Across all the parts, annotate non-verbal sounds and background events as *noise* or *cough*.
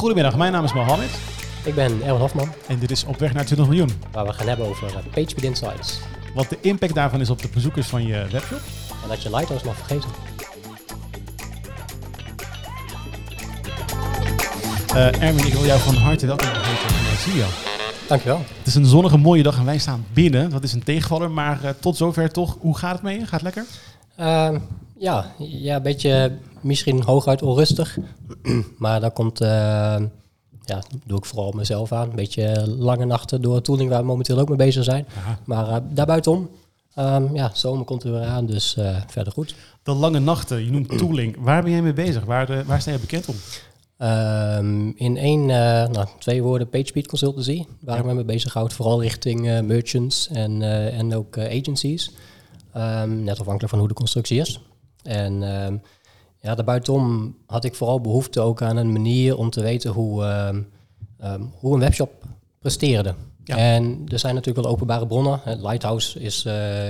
Goedemiddag, mijn naam is Mohammed Ik ben Erwin Hofman, en dit is Op weg naar 20 miljoen. waar we gaan hebben over eh, PageSpeed Insights. Wat de impact daarvan is op de bezoekers van je webshop. En dat je Lighthouse mag vergeten. Eh Erwin, ik wil jou van harte welkom heten in studio. Dankjewel. Het is een zonnige mooie dag en wij staan binnen. Dat is een tegenvaller, maar eh, tot zover toch. Hoe gaat het mee? Gaat het lekker? Ehm, ja, ja, een beetje misschien hooguit onrustig. *clears throat* maar dat komt, eh, ja, doe ik vooral mezelf aan. Een beetje lange nachten door tooling waar we momenteel ook mee bezig zijn. Maar uh, daarbuitenom, um, ja, zomer komt er weer aan, dus uh, verder goed. De lange nachten, je noemt *clears throat* tooling. Waar ben jij mee bezig? Waar, de, waar sta je bekend om? Um, in één, nou, twee woorden, PageSpeed Consultancy, waar ja. ik me mee bezig houd, vooral richting merchants en, en ook agencies. Um, net afhankelijk van hoe de constructie is. En um, ja, daarbuitenom had ik vooral behoefte ook aan een manier om te weten hoe, hoe een webshop presteerde. Ja. En er zijn natuurlijk wel openbare bronnen. Lighthouse is,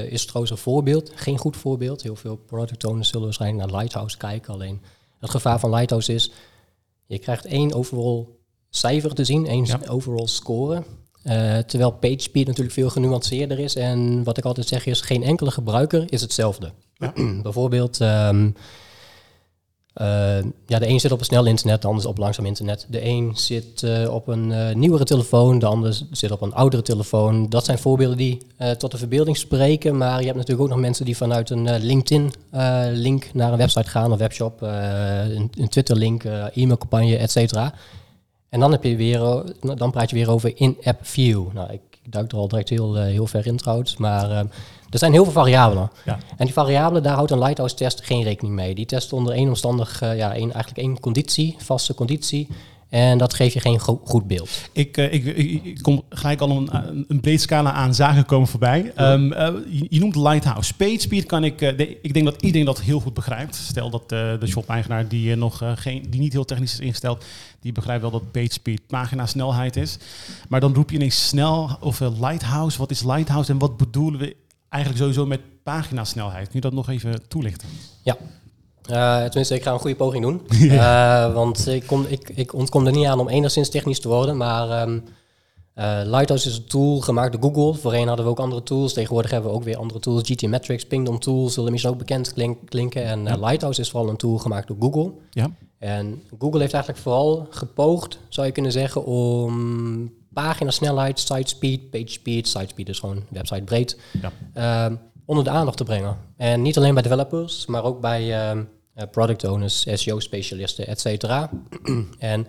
is trouwens een voorbeeld, geen goed voorbeeld. Heel veel product owners zullen waarschijnlijk naar Lighthouse kijken. Alleen het gevaar van Lighthouse is, je krijgt één overall cijfer te zien, één ja. overall score. Uh, terwijl PageSpeed natuurlijk veel genuanceerder is. En wat ik altijd zeg is, geen enkele gebruiker is hetzelfde. Ja. *clears throat* Bijvoorbeeld, um, uh, ja, de een zit op een snel internet, de ander op langzaam internet. De een zit uh, op een uh, nieuwere telefoon, de ander zit op een oudere telefoon. Dat zijn voorbeelden die tot de verbeelding spreken. Maar je hebt natuurlijk ook nog mensen die vanuit een LinkedIn-link naar een website gaan, een webshop, een, een Twitter-link, e-mailcampagne, et cetera. En dan, heb je weer, dan praat je weer over in-app view. Nou, ik duik er al direct heel, heel ver in trouwens, maar er zijn heel veel variabelen. Ja. En die variabelen, daar houdt een Lighthouse-test geen rekening mee. Die test onder één omstandig, uh, ja, één, eigenlijk één conditie, vaste conditie. En dat geeft je geen go goed beeld. Ik, uh, ik, kom gelijk al een, een breed scala aan zaken komen voorbij. Um, uh, je, je, noemt Lighthouse. PageSpeed kan ik... Uh, de, ik denk dat iedereen dat heel goed begrijpt. Stel dat de shop-eigenaar die, nog, geen, die niet heel technisch is ingesteld... die begrijpt wel dat PageSpeed pagina snelheid is. Maar dan roep je ineens snel of Lighthouse. Wat is Lighthouse en wat bedoelen we eigenlijk sowieso met paginasnelheid. Kun je dat nog even toelichten? Ja. Uh, tenminste, ik ga een goede poging doen. *laughs* Ja. Uh, want ik, kom, ik, ik ontkom er niet aan om enigszins technisch te worden. Maar um, uh, Lighthouse is een tool gemaakt door Google. Voorheen hadden we ook andere tools. Tegenwoordig hebben we ook weer andere tools. GT Metrics, Pingdom Tools zullen misschien ook bekend klink, klinken. En ja. Lighthouse is vooral een tool gemaakt door Google. Ja. En Google heeft eigenlijk vooral gepoogd, zou je kunnen zeggen, om paginasnelheid, site speed, page speed, site speed is gewoon website breed, ja. uh, onder de aandacht te brengen. En niet alleen bij developers, maar ook bij uh, product owners, SEO-specialisten, et cetera. *clears throat* en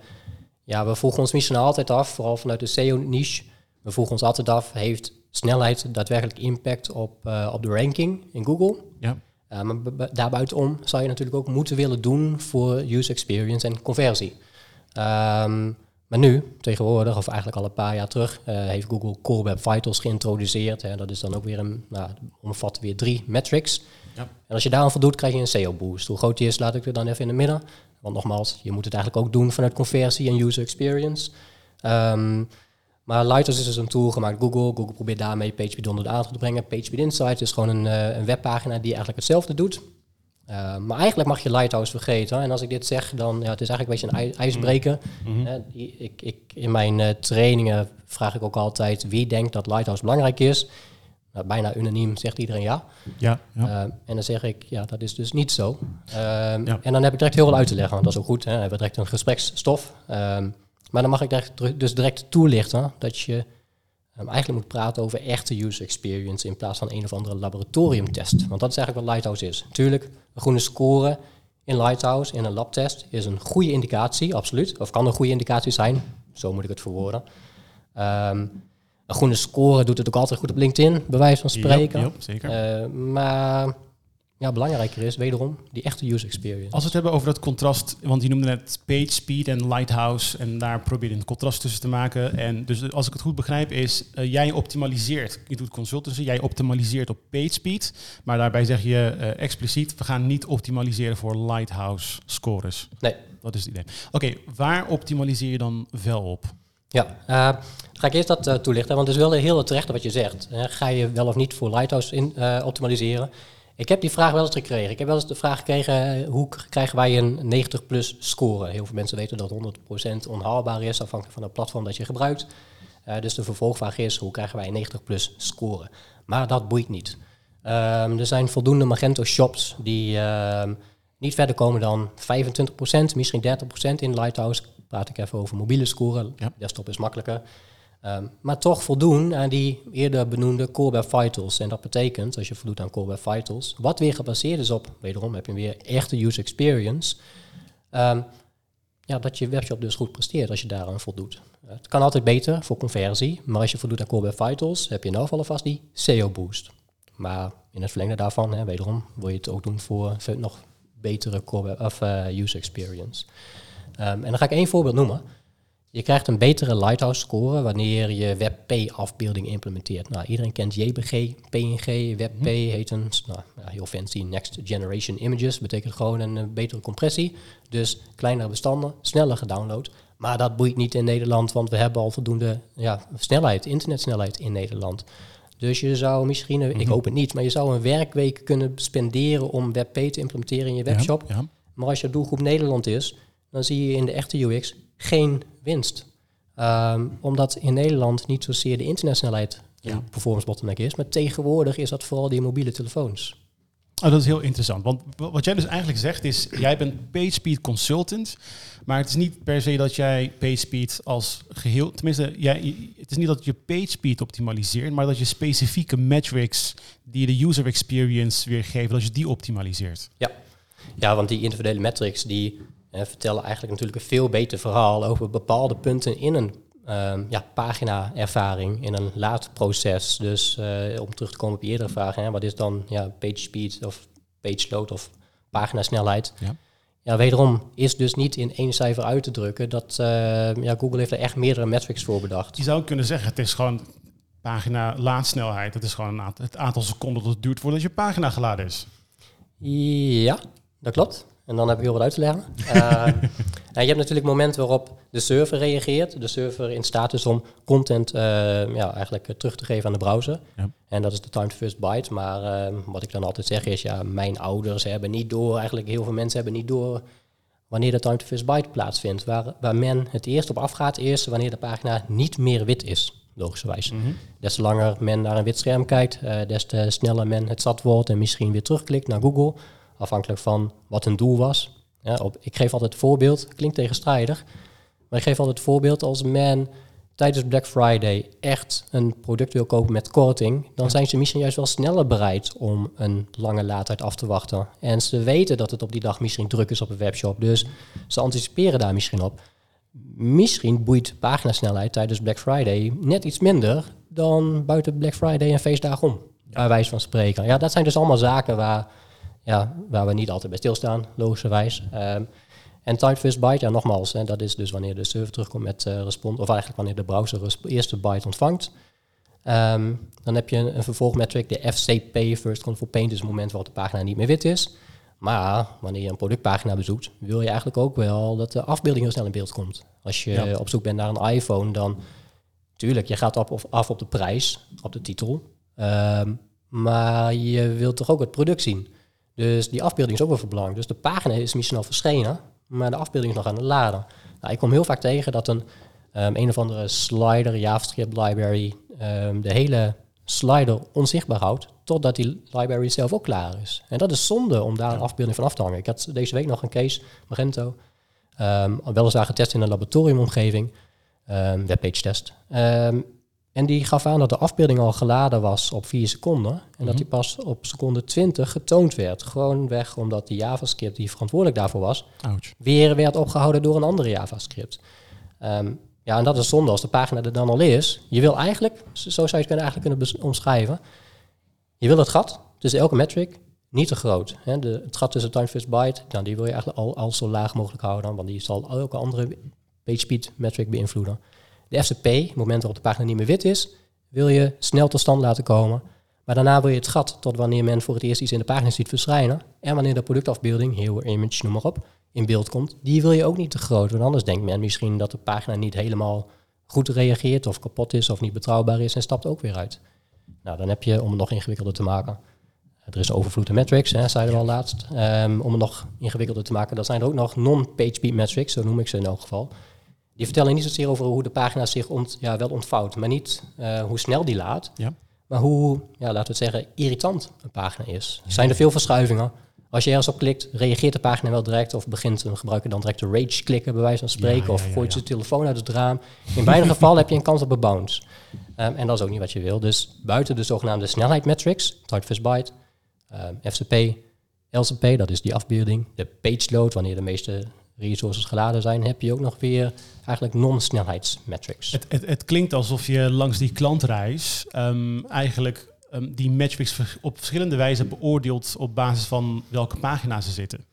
ja, we vroegen ons misschien altijd af, vooral vanuit de SEO-niche, we vroegen ons altijd af, heeft snelheid daadwerkelijk impact op, uh, op de ranking in Google? Ja. Uh, maar daarbuitenom zou je natuurlijk ook moeten willen doen voor user experience en conversie. Um, maar nu, tegenwoordig, of eigenlijk al een paar jaar terug, uh, heeft Google Core Web Vitals geïntroduceerd. Hè. Dat is dan ook weer een, nou, omvat weer drie metrics. Ja. En als je daaraan voldoet, krijg je een SEO-boost. Hoe groot die is, laat ik er dan even in het midden. Want nogmaals, je moet het eigenlijk ook doen vanuit conversie en user experience. Um, maar Lighthouse is dus een tool gemaakt Google. Google probeert daarmee PageSpeed onder de aandacht te brengen. PageSpeed Insights is gewoon een, uh, een webpagina die eigenlijk hetzelfde doet. Uh, maar eigenlijk mag je Lighthouse vergeten. En als ik dit zeg, dan ja, het is eigenlijk een beetje een ijsbreker. Mm-hmm. Uh, ik, ik, in mijn uh, trainingen vraag ik ook altijd wie denkt dat Lighthouse belangrijk is. Nou, bijna unaniem zegt iedereen ja. ja, ja. en dan zeg ik, ja, dat is dus niet zo. ja. En dan heb ik direct heel veel uit te leggen, want dat is ook goed. Hè? Dan hebben we direct een gespreksstof. maar dan mag ik direct, dus direct toelichten dat je Um, eigenlijk moet praten over echte user experience in plaats van een of andere laboratoriumtest. Want dat is eigenlijk wat Lighthouse is. Tuurlijk, een groene score in Lighthouse, in een labtest, is een goede indicatie, absoluut. Of kan een goede indicatie zijn, zo moet ik het verwoorden. Um, een groene score doet het ook altijd goed op LinkedIn, bij wijze van spreken. Ja, ja zeker. Uh, maar ja, belangrijker is wederom die echte user experience. Als we het hebben over dat contrast, want je noemde net page speed en lighthouse en daar probeer je een contrast tussen te maken. En dus als ik het goed begrijp is, uh, jij optimaliseert, je doet consultancy, jij optimaliseert op page speed, maar daarbij zeg je uh, expliciet, we gaan niet optimaliseren voor lighthouse scores. Nee. Dat is het idee. Oké, okay, waar optimaliseer je dan wel op? Ja, uh, ga ik eerst dat uh, toelichten, want het is wel heel terecht wat je zegt. Ga je wel of niet voor Lighthouse in, optimaliseren? Ik heb die vraag wel eens gekregen. Ik heb wel eens de vraag gekregen, hoe krijgen wij een 90 plus score? Heel veel mensen weten dat 100% onhaalbaar is, afhankelijk van het platform dat je gebruikt. Uh, dus de vervolgvraag is, hoe krijgen wij een 90 plus score? Maar dat boeit niet. Um, er zijn voldoende Magento shops die um, niet verder komen dan 25%, misschien 30% in Lighthouse. Praat ik even over mobiele scoren. Ja. Desktop is makkelijker. Um, maar toch voldoen aan die eerder benoemde Core Web Vitals. En dat betekent, als je voldoet aan Core Web Vitals, wat weer gebaseerd is op, wederom heb je weer echte user experience, um, ja, dat je webshop dus goed presteert als je daaraan voldoet. Het kan altijd beter voor conversie, maar als je voldoet aan Core Web Vitals, heb je in ieder vast die SEO boost. Maar in het verlengde daarvan, hè, wederom, wil je het ook doen voor nog betere core, of, uh, user experience. Um, en dan ga ik één voorbeeld noemen. Je krijgt een betere Lighthouse score wanneer je WebP-afbeelding implementeert. Nou, iedereen kent JPG, PNG, WebP mm heet een nou, heel fancy Next Generation Images. Betekent gewoon een, een betere compressie. Dus kleinere bestanden, sneller gedownload. Maar dat boeit niet in Nederland, want we hebben al voldoende ja, snelheid, internetsnelheid in Nederland. Dus je zou misschien, ik mhm. hoop het niet, maar je zou een werkweek kunnen spenderen om WebP te implementeren in je webshop. Ja, Maar als je doelgroep Nederland is, dan zie je in de echte UX geen winst. Ehm, omdat in Nederland niet zozeer de internetsnelheid ja. een performance bottleneck is, maar tegenwoordig is dat vooral die mobiele telefoons. Oh, dat is heel interessant. Want wat jij dus eigenlijk zegt is, jij bent PageSpeed consultant, maar het is niet per se dat jij PageSpeed als geheel, tenminste, jij, het is niet dat je PageSpeed optimaliseert, maar dat je specifieke metrics die de user experience weergeven, dat je die optimaliseert. Ja, ja want die individuele metrics die vertellen eigenlijk natuurlijk een veel beter verhaal over bepaalde punten in een um, ja, pagina-ervaring, in een laadproces. Dus uh, om terug te komen op je eerdere vraag, hè, wat is dan ja, page speed of page load of paginasnelheid? Ja. Ja, wederom is dus niet in één cijfer uit te drukken. Dat, uh, ja, Google heeft er echt meerdere metrics voor bedacht. Je zou kunnen zeggen, het is gewoon pagina laadsnelheid. Het is gewoon het aantal seconden dat het duurt voordat je pagina geladen is. Ja, dat klopt. En dan heb ik heel wat uit te leggen. Uh, *laughs* en je hebt natuurlijk momenten waarop de server reageert. De server in staat is om content uh, ja, eigenlijk uh, terug te geven aan de browser. Ja. En dat is de time to first byte. Maar wat ik dan altijd zeg is, ja, mijn ouders hebben niet door, eigenlijk heel veel mensen hebben niet door wanneer de time to first byte plaatsvindt. Waar, waar men het eerst op afgaat is wanneer de pagina niet meer wit is, logischerwijs. Mm -hmm. Des te langer men naar een wit scherm kijkt, des te sneller men het zat wordt en misschien weer terugklikt naar Google afhankelijk van wat hun doel was. Ja, op, ik geef altijd het voorbeeld, klinkt tegenstrijdig, maar ik geef altijd het voorbeeld als men tijdens Black Friday echt een product wil kopen met korting, dan zijn ze misschien juist wel sneller bereid om een lange laadtijd af te wachten. En ze weten dat het op die dag misschien druk is op een webshop, dus ze anticiperen daar misschien op. Misschien boeit paginasnelheid tijdens Black Friday net iets minder dan buiten Black Friday en feestdagen om, bij wijze van spreken. Ja, dat zijn dus allemaal zaken waar ja, waar we niet altijd bij stilstaan, logischerwijs. Um, en time first byte, ja nogmaals, hè, dat is dus wanneer de server terugkomt met uh, respons, of eigenlijk wanneer de browser de eerste byte ontvangt. Um, dan heb je een, een vervolgmetric, de FCP, First Control Paint, dus het moment waarop de pagina niet meer wit is. Maar wanneer je een productpagina bezoekt, wil je eigenlijk ook wel dat de afbeelding heel snel in beeld komt. Als je op zoek bent naar een iPhone, dan tuurlijk, je gaat op of af op de prijs, op de titel. Um, maar je wilt toch ook het product zien. Dus die afbeelding is ook wel van belang. Dus de pagina is misschien al verschenen, maar de afbeelding is nog aan het laden. Nou, ik kom heel vaak tegen dat een, um, een of andere slider, JavaScript library, um, de hele slider onzichtbaar houdt, totdat die library zelf ook klaar is. En dat is zonde om daar een afbeelding van af te hangen. Ik had deze week nog een case, Magento, um, weliswaar getest in een laboratoriumomgeving, um, webpage test. En die gaf aan dat de afbeelding al geladen was op 4 seconden. En dat die mhm. pas op seconde 20 getoond werd. Gewoon weg omdat die JavaScript die verantwoordelijk daarvoor was, weer werd opgehouden door een andere JavaScript. Um, ja, en dat is zonde als de pagina er dan al is. Je wil eigenlijk, zo zou je het kunnen, eigenlijk kunnen omschrijven. Je wil het gat tussen elke metric niet te groot. Hè? De, het gat tussen time first byte, nou, die wil je eigenlijk al, al zo laag mogelijk houden. Want die zal elke andere page speed metric beïnvloeden. De FCP, het moment waarop de pagina niet meer wit is, wil je snel tot stand laten komen. Maar daarna wil je het gat tot wanneer men voor het eerst iets in de pagina ziet verschijnen. En wanneer de productafbeelding, heel image, noem maar op, in beeld komt. Die wil je ook niet te groot. Want anders denkt men misschien dat de pagina niet helemaal goed reageert of kapot is of niet betrouwbaar is en stapt ook weer uit. Nou, dan heb je, om het nog ingewikkelder te maken, er is overvloed aan metrics, zeiden we al laatst. Ehm, om het nog ingewikkelder te maken, dan zijn er ook nog non-PageSpeed metrics, zo noem ik ze in elk geval. Die vertellen niet zozeer over hoe de pagina zich ont, ja, wel ontvouwt, maar niet uh, hoe snel die laat. Ja. Maar hoe, ja, laten we het zeggen, irritant een pagina is. Zijn er veel verschuivingen? Als je ergens op klikt, reageert de pagina wel direct of begint een gebruiker dan direct te rage klikken, bij wijze van spreken, of gooit zijn telefoon uit het raam. In beide gevallen heb je een kans op een bounce. Um, en dat is ook niet wat je wil. Dus buiten de zogenaamde snelheid-metrics, type first byte, um, FCP, LCP, dat is die afbeelding, de page load, wanneer de meeste resources geladen zijn, heb je ook nog weer eigenlijk non-snelheidsmetrics. Het, het, het, klinkt alsof je langs die klantreis um, eigenlijk um, die metrics op verschillende wijzen beoordeelt op basis van welke pagina ze zitten.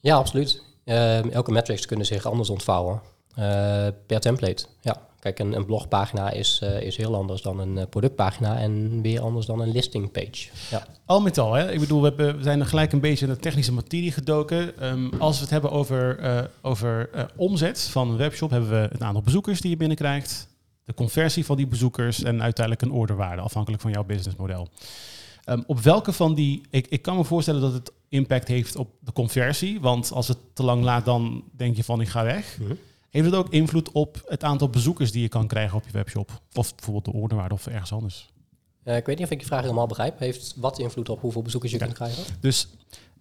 Ja, absoluut. Uh, elke metrics kunnen zich anders ontvouwen uh, per template. Ja, kijk, een, een blogpagina is, uh, is heel anders dan een eh, productpagina en weer anders dan een listing page. Ja. Al met al, hè? ik bedoel, we, hebben, we zijn er gelijk een beetje in de technische materie gedoken. Um, als we het hebben over, over omzet van een webshop, hebben we het aantal bezoekers die je binnenkrijgt, de conversie van die bezoekers en uiteindelijk een orderwaarde, afhankelijk van jouw businessmodel. Um, op welke van die, ik, ik kan me voorstellen dat het impact heeft op de conversie, want als het te lang laat, dan denk je van ik ga weg. Mm -hmm. Heeft het ook invloed op het aantal bezoekers die je kan krijgen op je webshop? Of bijvoorbeeld de orderwaarde of ergens anders? Uh, ik weet niet of ik je vraag helemaal begrijp. Heeft wat invloed op hoeveel bezoekers je ja. kunt krijgen? Dus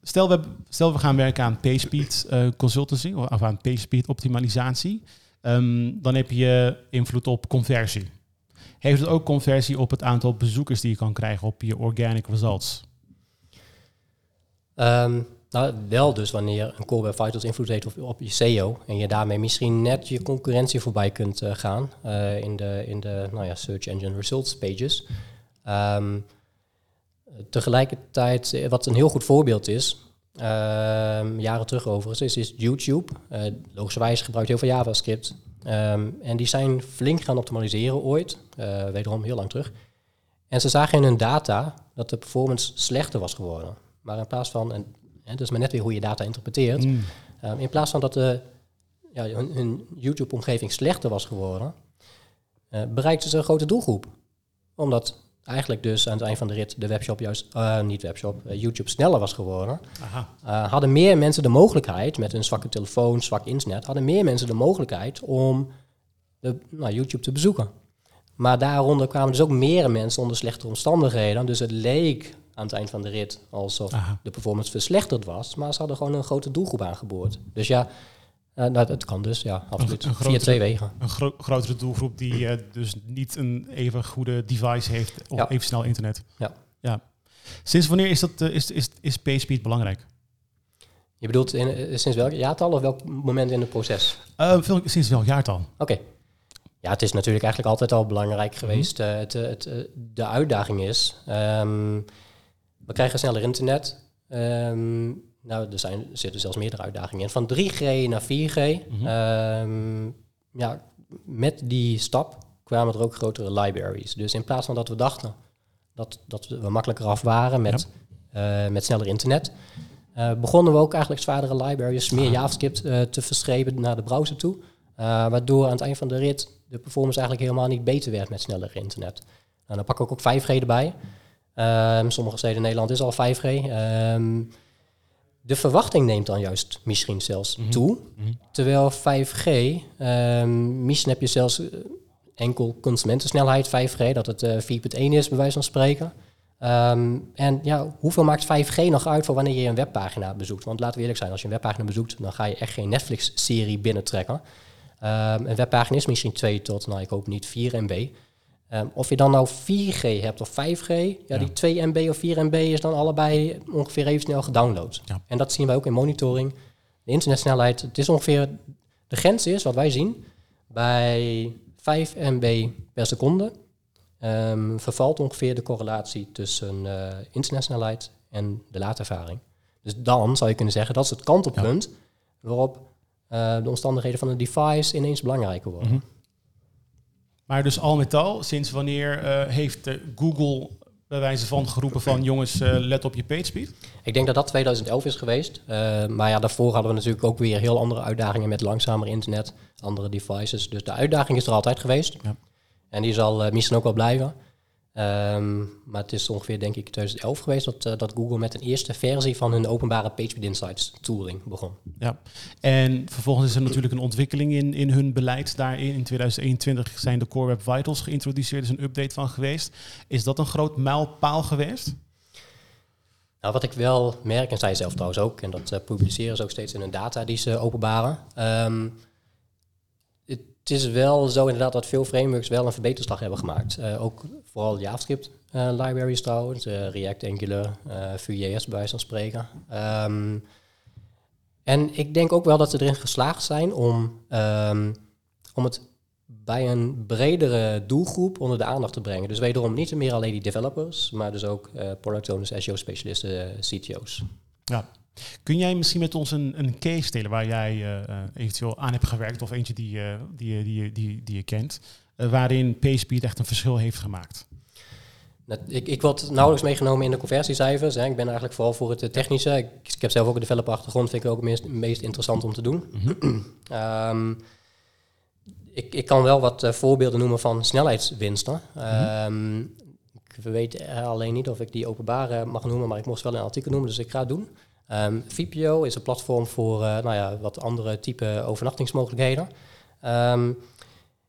stel we, stel we gaan werken aan PageSpeed uh, consultancy of aan PageSpeed optimalisatie. Um, dan heb je invloed op conversie. Heeft het ook conversie op het aantal bezoekers die je kan krijgen op je organic results? Um, nou, wel dus wanneer een Core Web Vitals invloed heeft op, je SEO en je daarmee misschien net je concurrentie voorbij kunt uh, gaan uh, in de, in de nou ja, Search Engine Results pages. Um, tegelijkertijd, eh, wat een heel goed voorbeeld is, um, jaren terug overigens, is, is YouTube. Logischerwijs gebruikt heel veel JavaScript. Um, en die zijn flink gaan optimaliseren ooit, wederom heel lang terug. En ze zagen in hun data dat de performance slechter was geworden. Maar in plaats van, en Hè, dus maar net weer hoe je data interpreteert. Mm. Um, in plaats van dat de, ja, hun, hun YouTube-omgeving slechter was geworden, uh, bereikten ze een grote doelgroep. Omdat eigenlijk dus aan het eind van de rit de webshop juist, uh, niet webshop, uh, YouTube sneller was geworden. Aha. hadden meer mensen de mogelijkheid, met een zwakke telefoon, zwak internet, hadden meer mensen de mogelijkheid om de, nou, YouTube te bezoeken. Maar daaronder kwamen dus ook meer mensen onder slechtere omstandigheden. Dus het leek aan het eind van de rit alsof de performance verslechterd was. Maar ze hadden gewoon een grote doelgroep aangeboord. Dus ja, uh, nou, het kan dus, ja, absoluut. Een, een Via twee wegen. Een gro grotere doelgroep die uh, dus niet een even goede device heeft of ja. even snel internet. Ja. ja. Sinds wanneer is, dat, uh, is, is, is PageSpeed belangrijk? Je bedoelt in, sinds welk jaartal of welk moment in het proces? Veel, sinds welk jaartal? Oké. Okay. Ja, het is natuurlijk eigenlijk altijd al belangrijk geweest. Mm -hmm. het, het, de uitdaging is... Um, we krijgen sneller internet. Um, nou, er, zijn, er zitten zelfs meerdere uitdagingen in. Van 3G naar 4G. Mm -hmm. um, ja, met die stap kwamen er ook grotere libraries. Dus in plaats van dat we dachten dat, dat we makkelijker af waren met, ja. uh, met sneller internet, uh, begonnen we ook eigenlijk zwaardere libraries, meer ah. JavaScript uh, te verschreven naar de browser toe. waardoor aan het eind van de rit de performance eigenlijk helemaal niet beter werd met sneller internet. Nou, dan pak ik ook 5G erbij. Um, sommige steden in Nederland is al 5G. Um, ehm, de verwachting neemt dan juist misschien zelfs mm -hmm. toe. Mm -hmm. Terwijl 5G, um, ehm, misschien heb je zelfs uh, enkel consumentensnelheid 5G, dat het uh, 4.1 is, bij wijze van spreken. en ja, hoeveel maakt 5G nog uit voor wanneer je een webpagina bezoekt? Want laten we eerlijk zijn, als je een webpagina bezoekt, dan ga je echt geen Netflix-serie binnentrekken. een webpagina is misschien 2 tot, nou ik hoop niet 4 MB. Um, of je dan nou 4G hebt of 5G, ja, ja, die 2 MB of 4 MB is dan allebei ongeveer even snel gedownload. Ja. En dat zien wij ook in monitoring. De internetsnelheid, het is ongeveer, de grens is wat wij zien, bij 5 MB per seconde um, vervalt ongeveer de correlatie tussen uh, internetsnelheid en de laadervaring. Dus dan zou je kunnen zeggen, dat is het kantelpunt ja. waarop uh, de omstandigheden van een device ineens belangrijker worden. Mm -hmm. Maar dus al met al, sinds wanneer uh, heeft uh, Google bij wijze van geroepen van jongens, uh, let op je page speed? Ik denk dat dat 2011 is geweest. maar ja, daarvoor hadden we natuurlijk ook weer heel andere uitdagingen met langzamer internet, andere devices. Dus de uitdaging is er altijd geweest. Ja. En die zal misschien ook wel blijven. Ehm, maar het is ongeveer, denk ik, 2011 geweest dat, eh, dat Google met een eerste versie van hun openbare PageSpeed Insights tooling begon. Ja, en vervolgens is er natuurlijk een ontwikkeling in, in hun beleid daarin. In 2021 zijn de Core Web Vitals geïntroduceerd, is een update van geweest. Is dat een groot mijlpaal geweest? Nou, wat ik wel merk, en zij zelf trouwens ook, en dat uh, publiceren ze ook steeds in hun data die ze openbaren. Ehm, het is wel zo inderdaad dat veel frameworks wel een verbeterslag hebben gemaakt. Uh, ook vooral JavaScript uh, libraries trouwens, React, Angular, Vue.js bij wijze van spreken. Ehm, en ik denk ook wel dat ze erin geslaagd zijn om, um, om het bij een bredere doelgroep onder de aandacht te brengen. Dus wederom niet meer alleen die developers, maar dus ook product owners, SEO-specialisten, CTO's. Ja. Kun jij misschien met ons een, een case delen waar jij uh, eventueel aan hebt gewerkt of eentje die, uh, die, die, die, die je kent, waarin PageSpeed echt een verschil heeft gemaakt? Ik, ik word nauwelijks meegenomen in de conversiecijfers. Hè. Ik ben eigenlijk vooral voor het technische. Ik, ik heb zelf ook een developer achtergrond, vind ik ook het meest, meest interessant om te doen. Mm *clears throat* -hmm. ik, ik kan wel wat uh, voorbeelden noemen van snelheidswinsten. Mm -hmm. um, ik weet alleen niet of ik die openbaar mag noemen, maar ik moest wel een artikel noemen, dus ik ga het doen. Um, ehm, VPO is een platform voor uh, nou ja, wat andere type overnachtingsmogelijkheden. Um,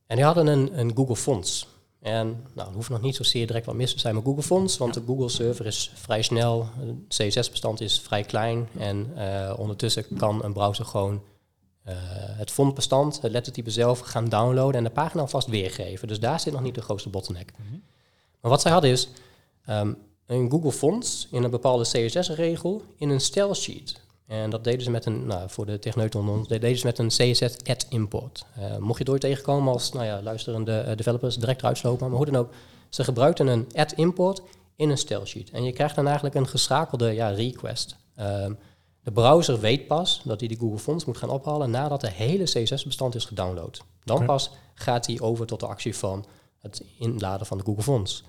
en die hadden een, een Google Fonds. En nou, er hoeft nog niet zozeer direct wat mis te zijn met Google Fonts, want de Google server is vrij snel, het CSS-bestand is vrij klein en uh, ondertussen kan een browser gewoon uh, het fondbestand, het lettertype zelf gaan downloaden en de pagina alvast weergeven. Dus daar zit nog niet de grootste bottleneck. Mm -hmm. Maar wat zij hadden is um, een Google Fonts in een bepaalde CSS-regel in een style sheet. En dat deden ze met een, nou, voor de techneuten onder ons, deden ze met een CSS add import. Uh, mocht je het ooit tegenkomen als, nou ja, luisterende uh, developers direct eruit lopen, maar hoe dan ook, ze gebruikten een add import in een style sheet. En je krijgt dan eigenlijk een geschakelde ja, request. Um, de browser weet pas dat hij die Google Fonts moet gaan ophalen nadat de hele CSS-bestand is gedownload. Dan okay. pas gaat hij over tot de actie van het inladen van de Google Fonts.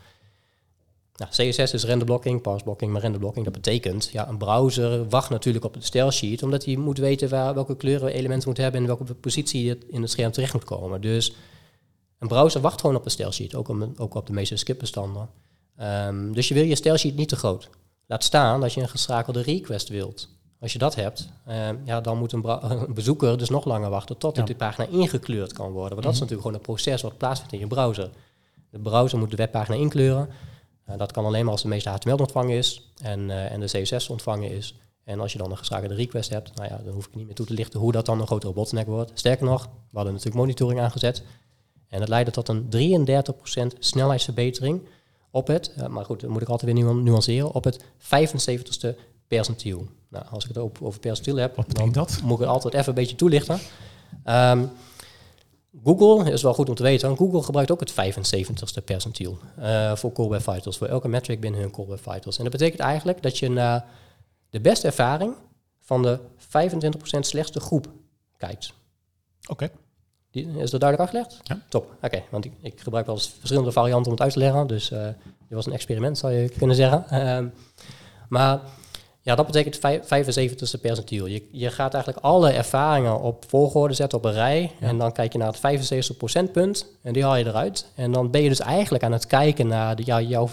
Nou, CSS is renderblocking, parsblocking, maar renderblocking, dat betekent, ja, een browser wacht natuurlijk op het stylesheet, omdat hij moet weten waar, welke kleuren elementen moet hebben en welke positie het in het scherm terecht moet komen. Dus een browser wacht gewoon op een stylesheet, ook, op, ook op de meeste skipbestanden. Um, dus je wil je stylesheet niet te groot. Laat staan dat je een geschakelde request wilt. Als je dat hebt, um, ja, dan moet een, *laughs* een, bezoeker dus nog langer wachten tot ja. die pagina ingekleurd kan worden. Want dat is natuurlijk gewoon een proces wat plaatsvindt in je browser. De browser moet de webpagina inkleuren. Uh, dat kan alleen maar als de meeste HTML ontvangen is en, uh, en de CSS ontvangen is. En als je dan een geschakelde request hebt, nou ja, dan hoef ik niet meer toe te lichten hoe dat dan een grotere bottleneck wordt. Sterker nog, we hadden natuurlijk monitoring aangezet. En dat leidde tot een 33% snelheidsverbetering op het, uh, maar goed, dat moet ik altijd weer nuanceren, op het 75ste percentiel. Nou, als ik het over percentiel heb, dan dat? moet ik het altijd even een beetje toelichten. Um, Google is wel goed om te weten. Google gebruikt ook het 75ste percentiel uh, voor Core Web Vitals, voor elke metric binnen hun Core Web Vitals. En dat betekent eigenlijk dat je naar de beste ervaring van de 25% slechtste groep kijkt. Oké. Okay. Is dat duidelijk uitgelegd? Ja. Top. Oké, okay, want ik, ik, gebruik wel eens verschillende varianten om het uit te leggen. Dus uh, dit was een experiment, zou je kunnen zeggen. Uh, maar ja, dat betekent 75ste percentiel. Je, je gaat eigenlijk alle ervaringen op volgorde zetten op een rij. Ja. En dan kijk je naar het 75 procentpunt en die haal je eruit. En dan ben je dus eigenlijk aan het kijken naar de, jou, jouw 25%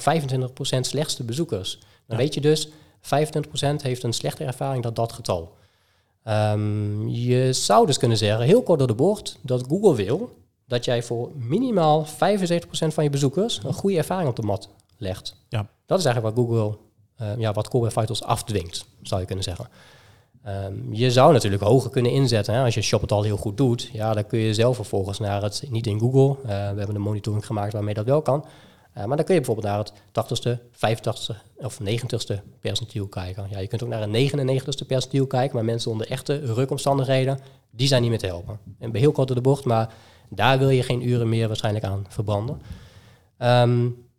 slechtste bezoekers. Dan ja. weet je dus, 25% heeft een slechtere ervaring dan dat getal. Um, je zou dus kunnen zeggen, heel kort door de bocht, dat Google wil dat jij voor minimaal 75% van je bezoekers een goede ervaring op de mat legt. Ja. Dat is eigenlijk wat Google ja, wat Core Vitals afdwingt, zou je kunnen zeggen. Um, je zou natuurlijk hoger kunnen inzetten. Hè. Als je Shop het al heel goed doet, ja, dan kun je zelf vervolgens naar het, niet in Google, uh, we hebben een monitoring gemaakt waarmee dat wel kan, uh, maar dan kun je bijvoorbeeld naar het 80ste, 85ste of 90ste percentiel kijken. Ja, je kunt ook naar een 99ste percentiel kijken, maar mensen onder echte rukomstandigheden, die zijn niet meer te helpen. En heel kort door de bocht, maar daar wil je geen uren meer waarschijnlijk aan verbranden. Um,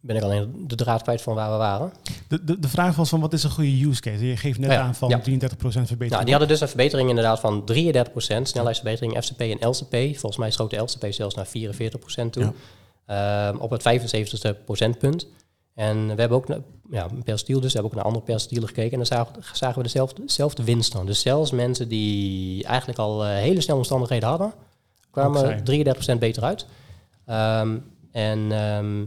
ben ik alleen de draad kwijt van waar we waren. De, de, de vraag was van wat is een goede use case? Je geeft net ja, aan van ja. 33% verbetering. Nou, die hadden dus een verbetering inderdaad van 33%, snelheidsverbetering FCP en LCP. Volgens mij schoot de LCP zelfs naar 44% toe. Ja. Um, op het 75ste procentpunt. En we hebben ook ja, een percentiel, dus we hebben ook naar andere percentielen gekeken. En dan zagen, zagen we dezelfde, dezelfde winst dan. Dus zelfs mensen die eigenlijk al uh, hele snelle omstandigheden hadden, kwamen 33% beter uit. Um, En ehm,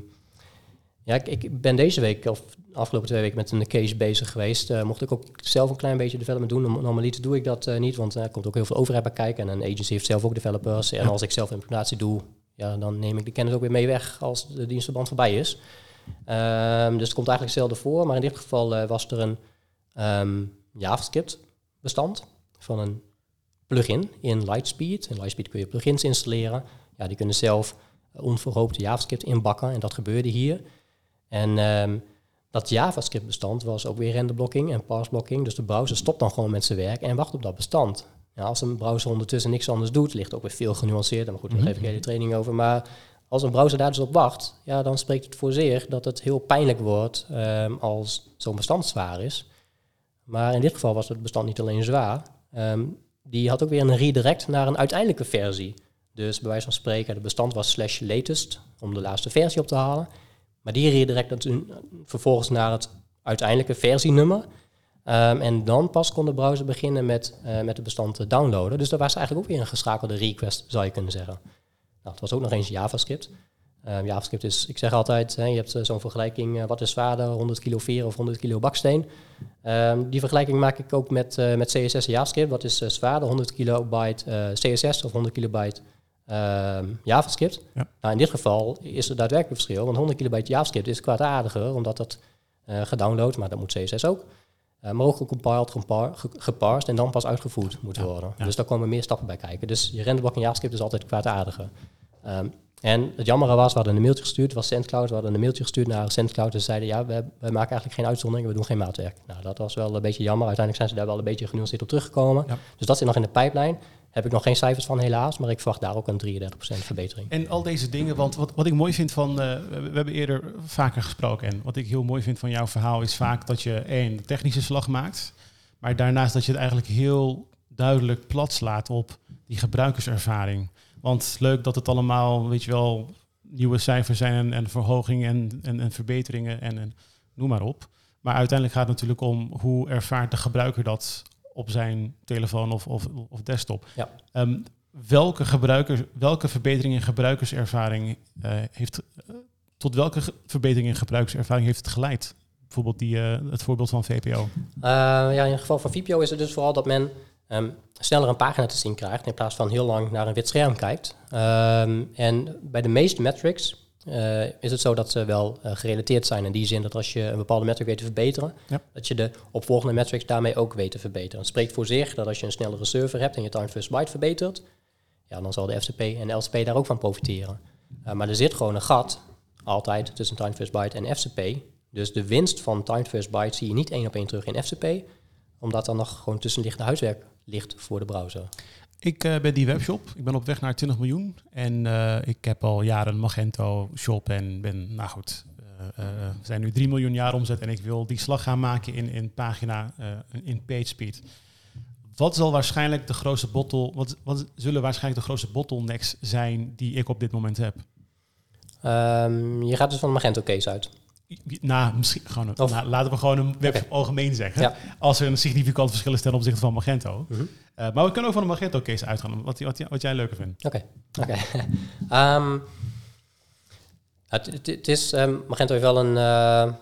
ja, ik, ik ben deze week, of de afgelopen twee weken, met een case bezig geweest. Eh, mocht ik ook zelf een klein beetje development doen. Norm- Normaliter doe ik dat eh, niet, want er komt ook heel veel overheid bij kijken. En een agency heeft zelf ook developers. En als ik zelf implementatie doe, ja, dan neem ik de kennis ook weer mee weg als de dienstverband voorbij is. Ehm, dus het komt eigenlijk zelden voor. Maar in dit geval eh, was er een ehm, JavaScript bestand van een plugin in Lightspeed. In Lightspeed kun je plugins installeren. Ja, die kunnen zelf eh, onverhoopte JavaScript inbakken en dat gebeurde hier. En ehm, dat JavaScript-bestand was ook weer renderblocking en parseblocking. Dus de browser stopt dan gewoon met zijn werk en wacht op dat bestand. Ja, als een browser ondertussen niks anders doet, ligt ook weer veel genuanceerder. Maar goed, daar Mhm. geef ik hele training over. Maar als een browser daar dus op wacht, ja, dan spreekt het voor zich dat het heel pijnlijk wordt ehm, als zo'n bestand zwaar is. Maar in dit geval was het bestand niet alleen zwaar. ehm, die had ook weer een redirect naar een uiteindelijke versie. Dus bij wijze van spreken, het bestand was slash latest om de laatste versie op te halen. Maar die redirect dat toen vervolgens naar het uiteindelijke versienummer. Ehm, en dan pas kon de browser beginnen met, eh, met het bestand te downloaden. Dus dat was eigenlijk ook weer een geschakelde request, zou je kunnen zeggen. Nou, het was ook nog eens JavaScript. Ehm, JavaScript is, ik zeg altijd, hè, je hebt eh, zo'n vergelijking, eh, wat is zwaarder, 100 kilo veer of 100 kilo baksteen. Ehm, die vergelijking maak ik ook met, met CSS en JavaScript. Wat is zwaarder, 100 kilobyte CSS of 100 kilobyte JavaScript? Ja. Nou, in dit geval is er daadwerkelijk verschil, want 100 kilobyte JavaScript is kwaadaardiger, omdat dat eh gedownload, maar dat moet CSS ook. eh, maar ook gecompiled, gepar- ge- geparsed en dan pas uitgevoerd moet Ja, worden. ja. Dus daar komen meer stappen bij kijken. Dus je renderblok in JavaScript is altijd kwaadaardiger. Ehm, en het jammere was, we hadden een mailtje gestuurd, was SendCloud, we hadden een mailtje gestuurd naar SendCloud en ze zeiden, ja, we, we maken eigenlijk geen uitzondering, we doen geen maatwerk. Nou, dat was wel een beetje jammer. Uiteindelijk zijn ze daar wel een beetje genuanceerd op teruggekomen. Ja. Dus dat zit nog in de pijplijn. Heb ik nog geen cijfers van helaas, maar ik verwacht daar ook een 33% verbetering. En al deze dingen, want wat, wat ik mooi vind van, eh, we, hebben eerder vaker gesproken en wat ik heel mooi vind van jouw verhaal is vaak dat je één, technische slag maakt, maar daarnaast dat je het eigenlijk heel duidelijk plat slaat op die gebruikerservaring. Want leuk dat het allemaal, weet je wel, nieuwe cijfers zijn en, en verhogingen en, en, en verbeteringen en, en noem maar op. Maar uiteindelijk gaat het natuurlijk om hoe ervaart de gebruiker dat op zijn telefoon of, of, of desktop. Ja. Ehm, welke, gebruiker, welke verbetering in gebruikerservaring eh, heeft, eh, tot welke verbetering in gebruikerservaring heeft het geleid? Bijvoorbeeld die, eh, het voorbeeld van VPO. Ja, in het geval van VPO is het dus vooral dat men ehm, sneller een pagina te zien krijgt in plaats van heel lang naar een wit scherm kijkt. Ehm, en bij de meeste metrics eh, is het zo dat ze wel eh, gerelateerd zijn in die zin dat als je een bepaalde metric weet te verbeteren, Ja. dat je de opvolgende metrics daarmee ook weet te verbeteren. Het spreekt voor zich dat als je een snellere server hebt en je time first byte verbetert, ja, dan zal de FCP en de LCP daar ook van profiteren. Uh, maar er zit gewoon een gat altijd tussen time first byte en FCP. Dus de winst van time first byte zie je niet één op één terug in FCP, omdat er nog gewoon tussenliggende huiswerk ligt voor de browser. Ik eh, ben die webshop. Ik ben op weg naar 20 miljoen. En eh, ik heb al jaren Magento shop en ben, nou goed, eh, we zijn nu 3 miljoen jaar omzet en ik wil die slag gaan maken in, in pagina, in PageSpeed. Wat zal waarschijnlijk de grootste bottle, wat, wat zullen waarschijnlijk de grootste bottlenecks zijn die ik op dit moment heb? Ehm, je gaat dus van de Magento case uit. Nou, misschien gewoon, een- nou, laten we gewoon een webshop Oké. algemeen zeggen. Ja. Als er een significant verschil is ten opzichte van Magento. Mhm. Eh, maar we kunnen ook van een Magento case uitgaan, wat, wat, wat jij leuker vindt. Oké, oké. *laughs* Ehm, het, het, het is, ehm, Magento heeft wel een eh,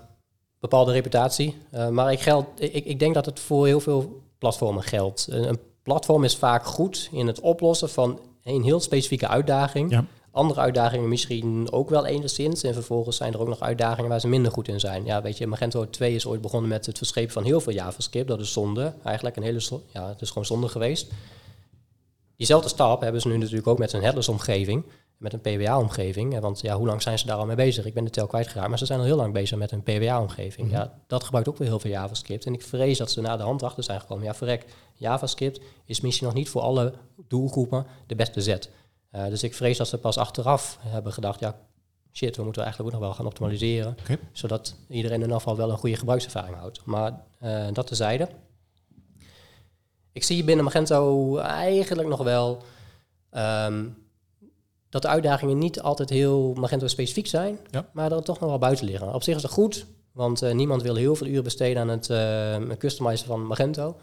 bepaalde reputatie, eh, maar ik, geld, ik, ik denk dat het voor heel veel platformen geldt. Een, een platform is vaak goed in het oplossen van een heel specifieke uitdaging. Ja. Andere uitdagingen misschien ook wel enigszins. En vervolgens zijn er ook nog uitdagingen waar ze minder goed in zijn. Ja, weet je, Magento 2 is ooit begonnen met het verschepen van heel veel JavaScript. Dat is zonde. Eigenlijk een hele, ja, het is gewoon zonde geweest. Diezelfde stap hebben ze nu natuurlijk ook met een headless omgeving, met een PWA-omgeving. Want ja, hoe lang zijn ze daar al mee bezig? Ik ben de tel kwijtgeraakt, maar ze zijn al heel lang bezig met een PWA-omgeving. Mhm. Ja, dat gebruikt ook weer heel veel JavaScript. En ik vrees dat ze na de hand achter zijn gekomen. Ja, verrek, JavaScript is misschien nog niet voor alle doelgroepen de beste zet. Eh, dus ik vrees dat ze pas achteraf hebben gedacht, ja, shit, we moeten eigenlijk ook nog wel gaan optimaliseren. Zodat iedereen in ieder geval wel een goede gebruikservaring houdt. Maar eh, dat tezijde. Ik zie binnen Magento eigenlijk nog wel ehm, dat de uitdagingen niet altijd heel Magento-specifiek zijn, Ja. maar dat er toch nog wel buiten liggen. Op zich is dat goed, want eh, niemand wil heel veel uren besteden aan het eh, customizen van Magento.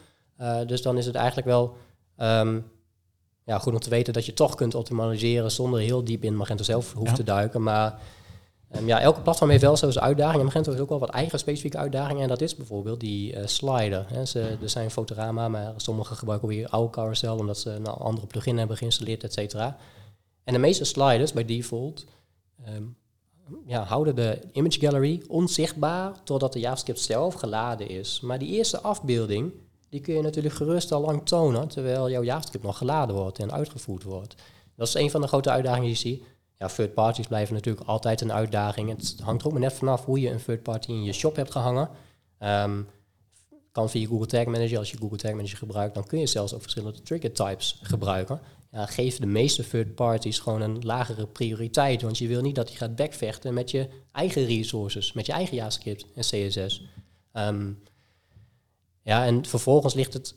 Dus dan is het eigenlijk wel ehm, ja, goed om te weten dat je toch kunt optimaliseren zonder heel diep in Magento zelf hoeft Ja. te duiken. Maar ehm, ja, elke platform heeft wel zo zijn uitdaging. En Magento heeft ook wel wat eigen specifieke uitdagingen. En dat is bijvoorbeeld die eh, slider. Hè. Ze, er zijn Fotorama, maar sommigen gebruiken weer oude carousel omdat ze een andere plugin hebben geïnstalleerd, et cetera. En de meeste sliders bij default ehm, ja, houden de image gallery onzichtbaar totdat de JavaScript zelf geladen is. Maar die eerste afbeelding, die kun je natuurlijk gerust al lang tonen, terwijl jouw JavaScript nog geladen wordt en uitgevoerd wordt. Dat is een van de grote uitdagingen die je ziet. Ja, third parties blijven natuurlijk altijd een uitdaging. Het hangt er ook maar net vanaf hoe je een third party in je shop hebt gehangen. Ehm, kan via Google Tag Manager. Als je Google Tag Manager gebruikt, dan kun je zelfs ook verschillende trigger types gebruiken. Ja, geef de meeste third parties gewoon een lagere prioriteit, want je wil niet dat die gaat backvechten met je eigen resources, met je eigen JavaScript en CSS. Ja, en vervolgens ligt het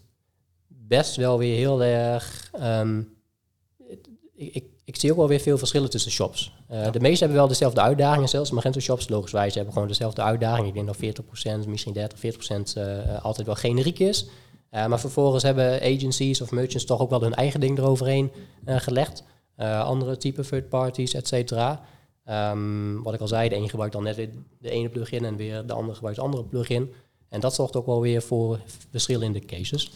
best wel weer heel erg. ehm, ik, ik, ik zie ook wel weer veel verschillen tussen shops. Eh, De meeste hebben wel dezelfde uitdagingen, zelfs Magento shops, logischwijs, hebben gewoon dezelfde uitdaging. Ik denk dat 40%, misschien 30, 40% eh, altijd wel generiek is. Eh, maar vervolgens hebben agencies of merchants toch ook wel hun eigen ding eroverheen gelegd. Andere type third parties, et cetera. Ehm, wat ik al zei, de een gebruikt dan net weer de ene plugin en weer de andere gebruikt de andere plugin. En dat zorgt ook wel weer voor verschillende cases.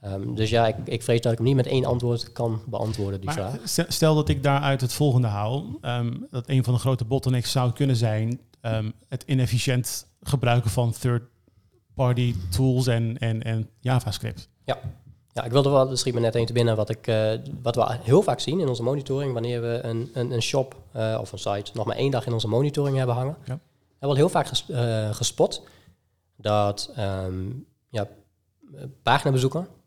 Ehm, dus ja, ik, ik vrees dat ik hem niet met één antwoord kan beantwoorden, die vraag. Maar stel- stel dat ik daaruit het volgende haal. ehm, dat een van de grote bottlenecks zou kunnen zijn ehm, het inefficiënt gebruiken van third-party tools en, en, en JavaScript. Ja, ik wilde wel, er schiet me net één te binnen, wat, ik, eh, wat we heel vaak zien in onze monitoring, wanneer we een, een, een shop eh, of een site nog maar één dag in onze monitoring hebben hangen. Ja. hebben we heel vaak ges- eh, gespot dat ehm ja,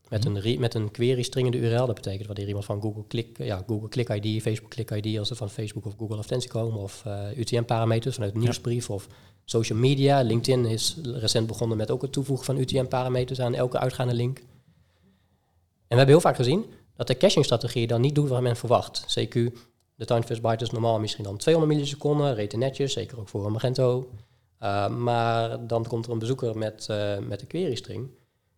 met, een re- met een query string in de URL, dat betekent wanneer iemand van Google Click, ja, Google Click ID, Facebook Click ID, als ze van Facebook of Google Advertentie komen, of eh, UTM-parameters vanuit een nieuwsbrief of social media. LinkedIn is recent begonnen met ook het toevoegen van UTM-parameters aan elke uitgaande link. En we hebben heel vaak gezien dat de caching-strategie dan niet doet wat men verwacht. CQ, de time first byte is normaal misschien dan 200 milliseconden, rete netjes, zeker ook voor een Magento. Uh, maar dan komt er een bezoeker met, uh, met de query string.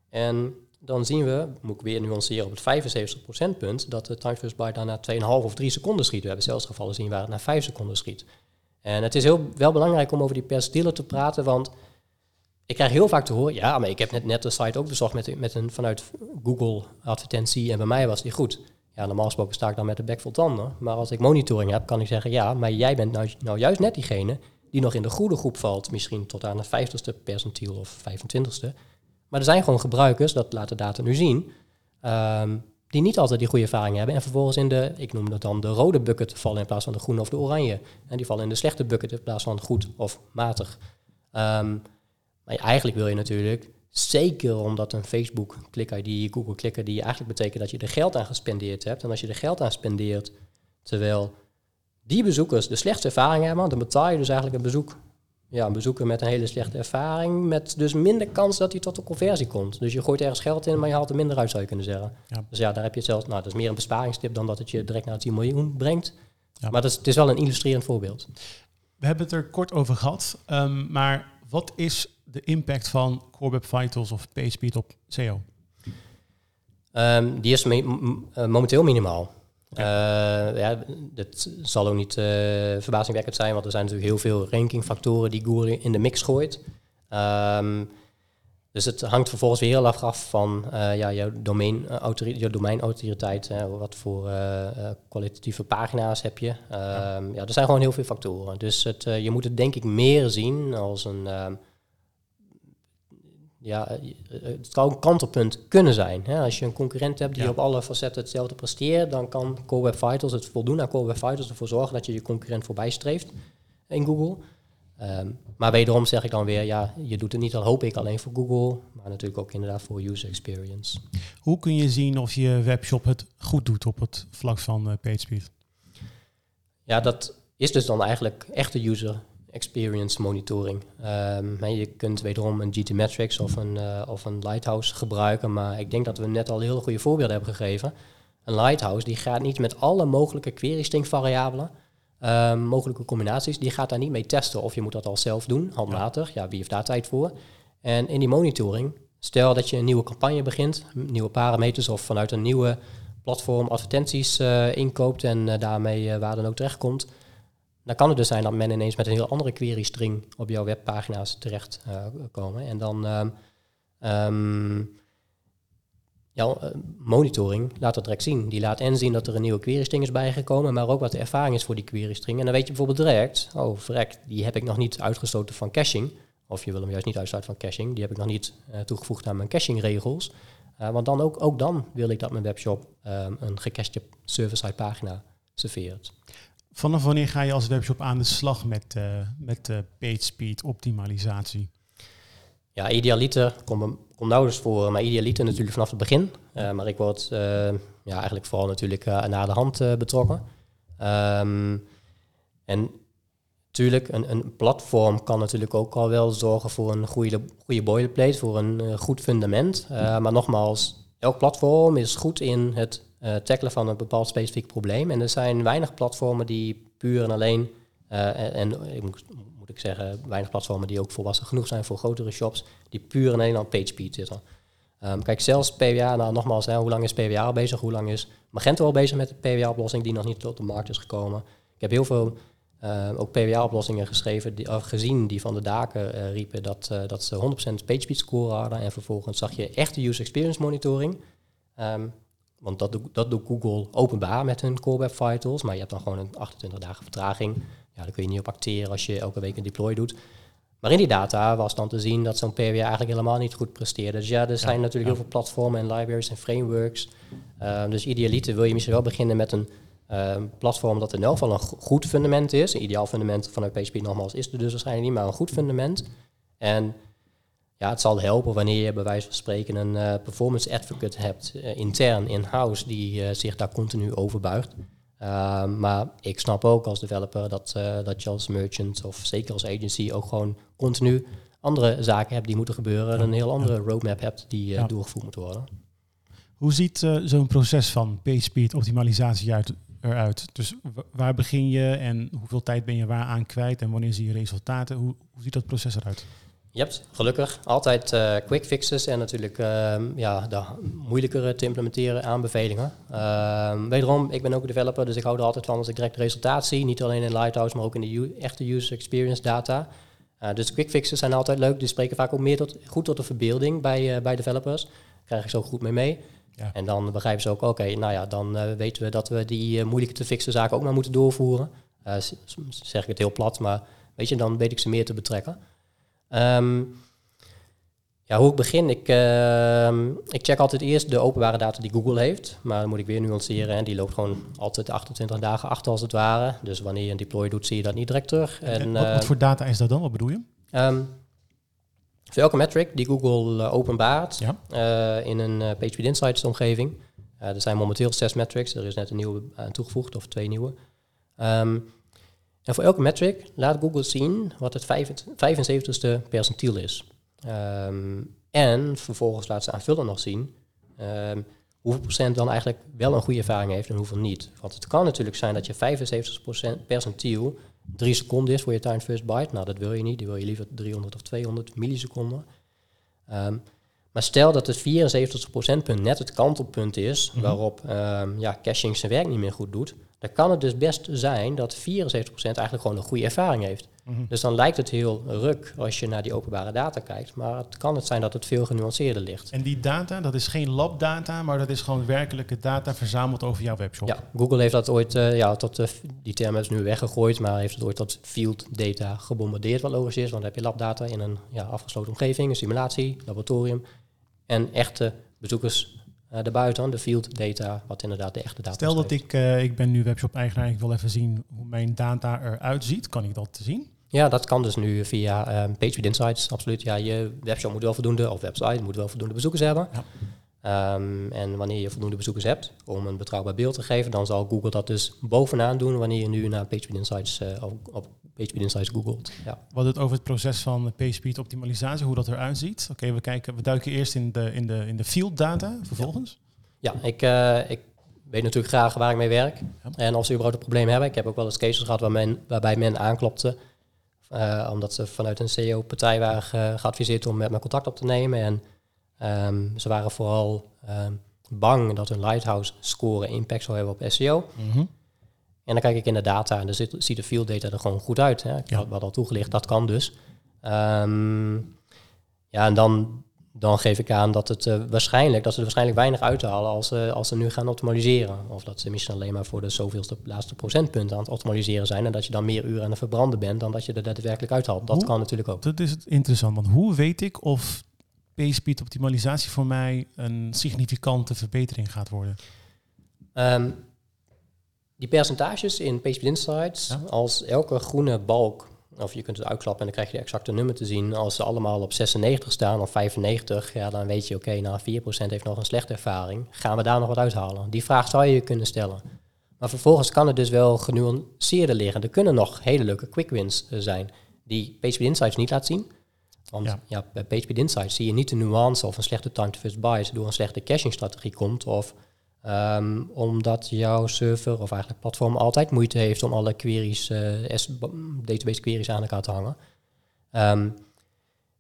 En dan zien we, moet ik weer nuanceren op het 75% punt, dat de time first byte naar 2,5 of 3 seconden schiet. We hebben zelfs gevallen zien waar het naar 5 seconden schiet. En het is heel, wel belangrijk om over die per dealer te praten, want ik krijg heel vaak te horen, ja, maar ik heb net, net de site ook bezocht met, met een, vanuit Google advertentie en bij mij was die goed. Ja, normaal gesproken sta ik dan met de bek vol tanden. Maar als ik monitoring heb, kan ik zeggen, ja, maar jij bent nou, nou juist net diegene die nog in de goede groep valt. Misschien tot aan de 50ste percentiel of 25ste. Maar er zijn gewoon gebruikers, dat laat de data nu zien, um, die niet altijd die goede ervaring hebben. En vervolgens in de, ik noem dat dan de rode bucket vallen in plaats van de groene of de oranje. En die vallen in de slechte bucket in plaats van goed of matig. Um, maar eigenlijk wil je natuurlijk, zeker omdat een Facebook Click ID, Google Click ID eigenlijk betekent dat je er geld aan gespendeerd hebt. En als je er geld aan spendeert, terwijl die bezoekers de slechtste ervaring hebben, dan betaal je dus eigenlijk een bezoek. Ja, een bezoeker met een hele slechte ervaring, met dus minder kans dat hij tot een conversie komt. Dus je gooit ergens geld in, maar je haalt er minder uit, zou je kunnen zeggen. Ja. Dus ja, daar heb je het zelfs, nou, dat is meer een besparingstip dan dat het je direct naar 10 miljoen brengt. Ja. Maar dat is, het is wel een illustrerend voorbeeld. We hebben het er kort over gehad, um, maar wat is de impact van Core Web Vitals of PageSpeed op SEO? Um, die is me uh, momenteel minimaal. Uh, ja, dat zal ook niet uh, verbazingwekkend zijn, want er zijn natuurlijk heel veel rankingfactoren die Google in de mix gooit. Um, dus het hangt vervolgens weer heel erg af van uh, ja, jouw, domein, jouw domeinautoriteit. wat voor uh, kwalitatieve pagina's heb je. Um, ja. er zijn gewoon heel veel factoren. Dus het, uh, je moet het denk ik meer zien als een... ja, het kan een kantelpunt kunnen zijn. Hè? Als je een concurrent hebt die ja. op alle facetten hetzelfde presteert, dan kan Core Web Vitals het voldoen aan Core Web Vitals ervoor zorgen dat je je concurrent voorbij streeft in Google. Um, maar wederom zeg ik dan weer, ja, je doet het niet, dan hoop ik alleen voor Google, maar natuurlijk ook inderdaad voor user experience. Hoe kun je zien of je webshop het goed doet op het vlak van uh, PageSpeed? Ja, dat is dus dan eigenlijk echte user experience monitoring. Um, je kunt wederom een GT-Metrics of een, uh, of een Lighthouse gebruiken, maar ik denk dat we net al heel goede voorbeelden hebben gegeven. Een Lighthouse die gaat niet met alle mogelijke query string variabelen, um, mogelijke combinaties, die gaat daar niet mee testen. Of je moet dat al zelf doen, handmatig. Ja, wie heeft daar tijd voor? En in die monitoring, stel dat je een nieuwe campagne begint, nieuwe parameters of vanuit een nieuwe platform advertenties uh, inkoopt en uh, daarmee waar dan ook terechtkomt, dan kan het dus zijn dat men ineens met een heel andere query string op jouw webpagina's terecht komen. En dan um, monitoring laat dat direct zien. Die laat en zien dat er een nieuwe query string is bijgekomen, maar ook wat de ervaring is voor die query string. En dan weet je bijvoorbeeld direct, oh verrek, die heb ik nog niet uitgestoten van caching. Of je wil hem juist niet uitsluiten van caching. Die heb ik nog niet toegevoegd aan mijn cachingregels. Want dan ook, ook dan wil ik dat mijn webshop um, een gecachte server-side pagina serveert. Vanaf wanneer ga je als webshop aan de slag met, uh, met uh, page speed optimalisatie? Ja, idealiter komt kom nauwelijks voor, maar idealiter natuurlijk vanaf het begin. maar ik word ja, eigenlijk vooral natuurlijk naar de hand betrokken. Um, en Tuurlijk, een, een platform kan natuurlijk ook al wel zorgen voor een goede, goede boilerplate, voor een goed fundament. Maar nogmaals, elk platform is goed in het uh, tackelen van een bepaald specifiek probleem. En er zijn weinig platformen die puur en alleen, en, en ik moet, ik zeggen, weinig platformen die ook volwassen genoeg zijn voor grotere shops, die puur en alleen aan PageSpeed zitten. Um, kijk, zelfs PWA, nou nogmaals, hoe lang is PWA bezig? Hoe lang is Magento al bezig met de PWA-oplossing die nog niet tot de markt is gekomen? Ik heb heel veel uh, ook PWA-oplossingen geschreven, die, gezien die van de daken uh, riepen dat, dat ze 100% PageSpeed score hadden. En vervolgens zag je echte user experience monitoring. Um, want dat, doet, dat doet Google openbaar met hun Core Web Vitals. Maar je hebt dan gewoon een 28 dagen vertraging. Ja, daar kun je niet op acteren als je elke week een deploy doet. Maar in die data was dan te zien dat zo'n PWA eigenlijk helemaal niet goed presteerde. Dus ja, er zijn natuurlijk heel veel platformen en libraries en frameworks. Uh, dus idealiter wil je misschien wel beginnen met een Ehm, platform dat in elk geval een goed fundament is. Een ideaal fundament vanuit PHP nogmaals is er dus waarschijnlijk niet, maar een goed fundament. En ja, het zal helpen wanneer je bij wijze van spreken een uh, performance advocate hebt uh, intern in-house die uh, zich daar continu over buigt. Maar ik snap ook als developer dat, dat je als merchant of zeker als agency ook gewoon continu andere zaken hebt die moeten gebeuren. en een heel andere roadmap hebt die ja. doorgevoerd moet worden. Hoe ziet zo'n proces van PageSpeed optimalisatie uit eruit? Dus waar begin je en hoeveel tijd ben je waar aan kwijt en wanneer zie je resultaten? Hoe, hoe ziet dat proces eruit? Je hebt gelukkig altijd uh, quick fixes en natuurlijk uh, ja, de moeilijkere te implementeren aanbevelingen. Uh, wederom, ik ben ook een developer, dus ik hou er altijd van als ik direct resultaat zie. Niet alleen in Lighthouse, maar ook in de echte user experience data. Uh, dus quick fixes zijn altijd leuk. Die spreken vaak ook meer tot, goed tot de verbeelding bij, uh, bij developers. Daar krijg ik zo goed mee mee. En dan begrijpen ze ook, oké, nou ja, dan weten we dat we die moeilijke te fixen zaken ook maar moeten doorvoeren. Zeg ik het heel plat, maar weet je, dan weet ik ze meer te betrekken. Um, ja, hoe ik begin, ik, ehm, ik check altijd eerst de openbare data die Google heeft. Maar dan moet ik weer nuanceren. En die loopt gewoon altijd 28 dagen achter als het ware. Dus wanneer je een deploy doet, zie je dat niet direct terug. En, wat, wat, voor data is dat dan? Wat bedoel je? Um, voor elke metric die Google uh, openbaart uh, in een PageSpeed Insights omgeving. er zijn momenteel zes metrics, er is net een nieuwe aan toegevoegd of twee nieuwe. Um, en voor elke metric laat Google zien wat het 75ste percentiel is. Um, en vervolgens laat ze aanvullend nog zien um, hoeveel procent dan eigenlijk wel een goede ervaring heeft en hoeveel niet. Want het kan natuurlijk zijn dat je 75% percentiel drie seconden is voor je time first byte. Nou, dat wil je niet. Die wil je liever 300 of 200 milliseconden. Um, maar stel dat het 74 procentpunt net het kantelpunt is mhm. waarop um, ja, caching zijn werk niet meer goed doet, dan kan het dus best zijn dat 74% eigenlijk gewoon een goede ervaring heeft. Mhm. Dus dan lijkt het heel ruk als je naar die openbare data kijkt. Maar het kan het zijn dat het veel genuanceerder ligt. En die data, dat is geen labdata, maar dat is gewoon werkelijke data verzameld over jouw webshop. Ja, Google heeft dat ooit, uh, ja, tot, uh, die term is nu weggegooid, maar heeft het ooit tot field data gebombardeerd, wat logisch is. Want dan heb je labdata in een ja, afgesloten omgeving, een simulatie, laboratorium. En echte bezoekers uh, daarbuiten, de field data, wat inderdaad de echte data Stel dat ik, uh, ik ben nu webshop-eigenaar en ik wil even zien hoe mijn data eruit ziet. Kan ik dat zien? Ja, dat kan dus nu via um, PageSpeed Insights, absoluut. Ja, je webshop moet wel voldoende, of website moet wel voldoende bezoekers hebben. Ja. Um, en wanneer je voldoende bezoekers hebt om een betrouwbaar beeld te geven, dan zal Google dat dus bovenaan doen wanneer je nu naar PageSpeed Insights uh, op, op PageSpeed Insights googelt. Ja. Wat het over het proces van PageSpeed optimalisatie, hoe dat eruit ziet. Oké, we kijken, we duiken eerst in de, in de, in de field data vervolgens. Ja, ik, uh, ik weet natuurlijk graag waar ik mee werk. En als ze überhaupt een probleem hebben. Ik heb ook wel eens cases gehad waar men, waarbij men aanklopte. Uh, omdat ze vanuit een CEO-partij waren geadviseerd om met me contact op te nemen. En um, ze waren vooral um, bang dat hun Lighthouse score impact zou hebben op SEO. Mhm. En dan kijk ik in de data en dan zit, ziet de field data er gewoon goed uit. Hè. Ik Ja. had wat al toegelicht, dat kan dus. Ehm, ja, en dan, dan geef ik aan dat, het, eh, waarschijnlijk, dat ze er waarschijnlijk weinig uithalen als, ze als ze nu gaan optimaliseren. Of dat ze misschien alleen maar voor de zoveelste laatste procentpunten aan het optimaliseren zijn. En dat je dan meer uren aan het verbranden bent dan dat je er daadwerkelijk uithaalt. Dat Hoe- kan natuurlijk ook. Dat is het interessant, want hoe weet ik of PageSpeed optimalisatie voor mij een significante verbetering gaat worden? Ehm, die percentages in PageSpeed Insights, Ja. als elke groene balk, of je kunt het uitklappen en dan krijg je de exacte nummer te zien, als ze allemaal op 96 staan of 95, ja, dan weet je, oké, nou 4% heeft nog een slechte ervaring, gaan we daar nog wat uithalen? Die vraag zou je je kunnen stellen. Maar vervolgens kan het dus wel genuanceerder liggen. Er kunnen nog hele leuke quick wins eh, zijn die PageSpeed Insights niet laat zien. Want Ja. ja. bij PageSpeed Insights zie je niet de nuance of een slechte time to first byte door een slechte caching strategie komt of Ehm, omdat jouw server of eigenlijk platform altijd moeite heeft om alle queries, S- database queries aan elkaar te hangen. Ehm,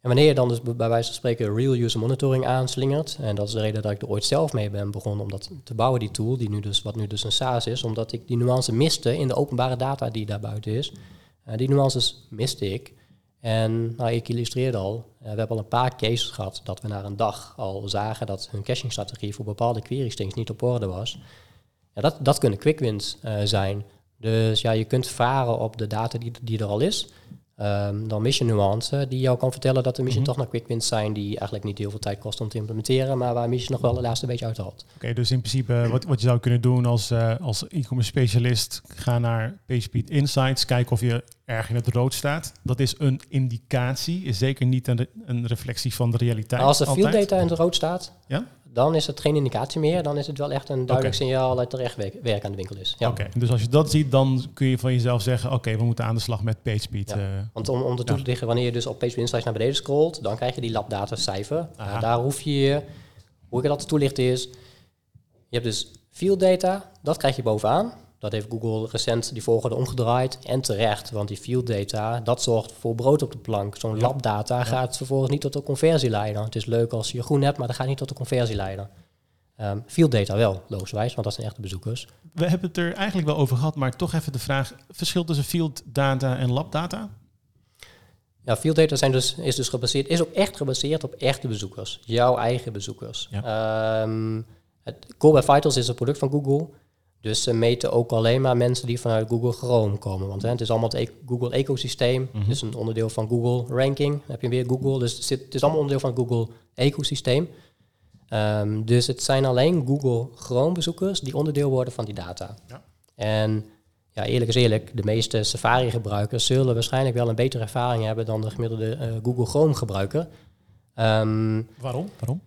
en wanneer je dan dus bij wijze van spreken real user monitoring aanslingert, en dat is de reden dat ik er ooit zelf mee ben begonnen om dat te bouwen, die tool, die nu dus, wat nu dus een SaaS is, omdat ik die nuance miste in de openbare data die daar buiten is. Eh, die nuances miste ik. En nou, ik illustreerde al, eh, we hebben al een paar cases gehad dat we na een dag al zagen dat hun caching-strategie voor bepaalde query strings niet op orde was. Ja, dat, dat kunnen quick wins eh, zijn. Dus ja, je kunt varen op de data die, die er al is. Ehm, dan mis je nuance die jou kan vertellen dat er misschien Mhm. toch nog quick wins zijn die eigenlijk niet heel veel tijd kosten om te implementeren, maar waar misschien nog wel de laatste beetje uithaalt. Oké, dus in principe wat, wat je zou kunnen doen als, eh, als e-commerce specialist, ga naar PageSpeed Insights, kijken of je erg in het rood staat. Dat is een indicatie, is zeker niet een, re- een reflectie van de realiteit. Als er field altijd. data in het rood staat, Ja? Dan is het geen indicatie meer. Dan is het wel echt een duidelijk signaal dat er echt werk, werk aan de winkel is. Ja. Oké, dus als je dat ziet, dan kun je van jezelf zeggen, oké, we moeten aan de slag met PageSpeed. Ja. eh. Want om, om toe te Ja. lichten, wanneer je dus op PageSpeed Insights naar beneden scrolt, dan krijg je die labdata cijfer. Aha. Nou, daar hoef je, hoe ik dat toelicht is, je hebt dus field data, dat krijg je bovenaan. Dat heeft Google recent die volgorde omgedraaid en terecht, want die field data, dat zorgt voor brood op de plank. Zo'n Ja. labdata gaat vervolgens niet tot de conversie leiden. Het is leuk als je groen hebt, maar dat gaat niet tot de conversie leiden. Ehm, field data wel, logischerwijs, want dat zijn echte bezoekers. We hebben het er eigenlijk wel over gehad, maar toch even de vraag, verschil tussen field data en lab data? Ja, field data zijn dus, is dus gebaseerd, is ook echt gebaseerd op echte bezoekers. Jouw eigen bezoekers. Ehm, het Core Web Vitals is een product van Google. Dus ze meten ook alleen maar mensen die vanuit Google Chrome komen. Want hè, het is allemaal het e- Google ecosysteem. Mhm. Het is een onderdeel van Google Ranking. Dan heb je weer Google. Dus het, zit, het is allemaal onderdeel van het Google ecosysteem. Ehm, dus het zijn alleen Google Chrome bezoekers die onderdeel worden van die data. Ja. En ja, eerlijk is eerlijk, de meeste Safari-gebruikers zullen waarschijnlijk wel een betere ervaring hebben dan de gemiddelde eh, Google Chrome-gebruiker. Ehm, Waarom? Waarom?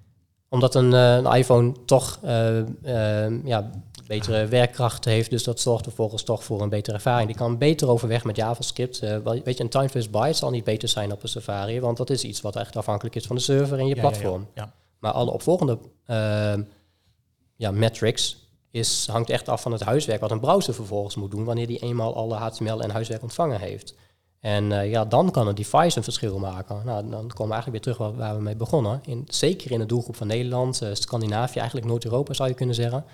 Omdat een, eh, een iPhone toch eh, eh, ja, betere werkkracht heeft, dus dat zorgt vervolgens toch voor een betere ervaring. Die kan beter overweg met JavaScript. Weet je, een time first byte zal niet beter zijn op een Safari, want dat is iets wat echt afhankelijk is van de server en je Ja, ja, ja. platform. Ja, Maar alle opvolgende ja, metrics is, hangt echt af van het huiswerk wat een browser vervolgens moet doen wanneer die eenmaal alle HTML en huiswerk ontvangen heeft. En eh, ja, dan kan een device een verschil maken. Nou, dan komen we eigenlijk weer terug waar, waar we mee begonnen. In, zeker in de doelgroep van Nederland, eh, Scandinavië, eigenlijk Noord-Europa zou je kunnen zeggen.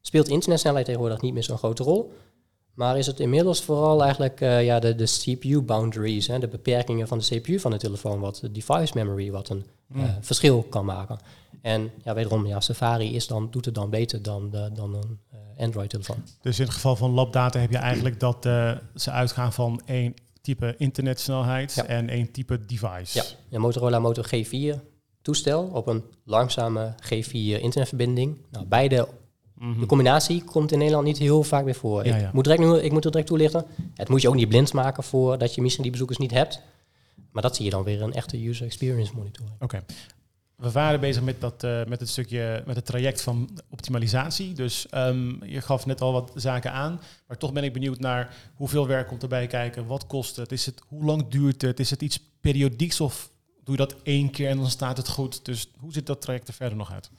Speelt internetsnelheid tegenwoordig niet meer zo'n grote rol. Maar is het inmiddels vooral eigenlijk eh, ja, de, de CPU-boundaries, hè, de beperkingen van de CPU van de telefoon, wat de device memory, wat een Mm. verschil kan maken. En ja, wederom, ja, Safari is dan, doet het dan beter dan, de, dan een Android-telefoon. Dus in het geval van labdata heb je eigenlijk dat ze uitgaan van één type internetsnelheid Ja. en één type device. Ja, een Motorola Moto G4 toestel op een langzame G4 internetverbinding. Nou, beide, Mhm. de combinatie komt in Nederland niet heel vaak weer voor. Ja, ik, ja. Moet direct nu, ik moet er direct toelichten. Het moet je ook niet blind maken voor dat je misschien die bezoekers niet hebt. Maar dat zie je dan weer een echte user experience monitoring. Oké. We waren bezig met, dat, eh, met het stukje, met het traject van optimalisatie. Dus ehm, je gaf net al wat zaken aan. Maar toch ben ik benieuwd naar hoeveel werk komt erbij kijken. Wat kost het? Is het hoe lang duurt het? Is het iets periodieks of doe je dat één keer en dan staat het goed? Dus hoe ziet dat traject er verder nog uit?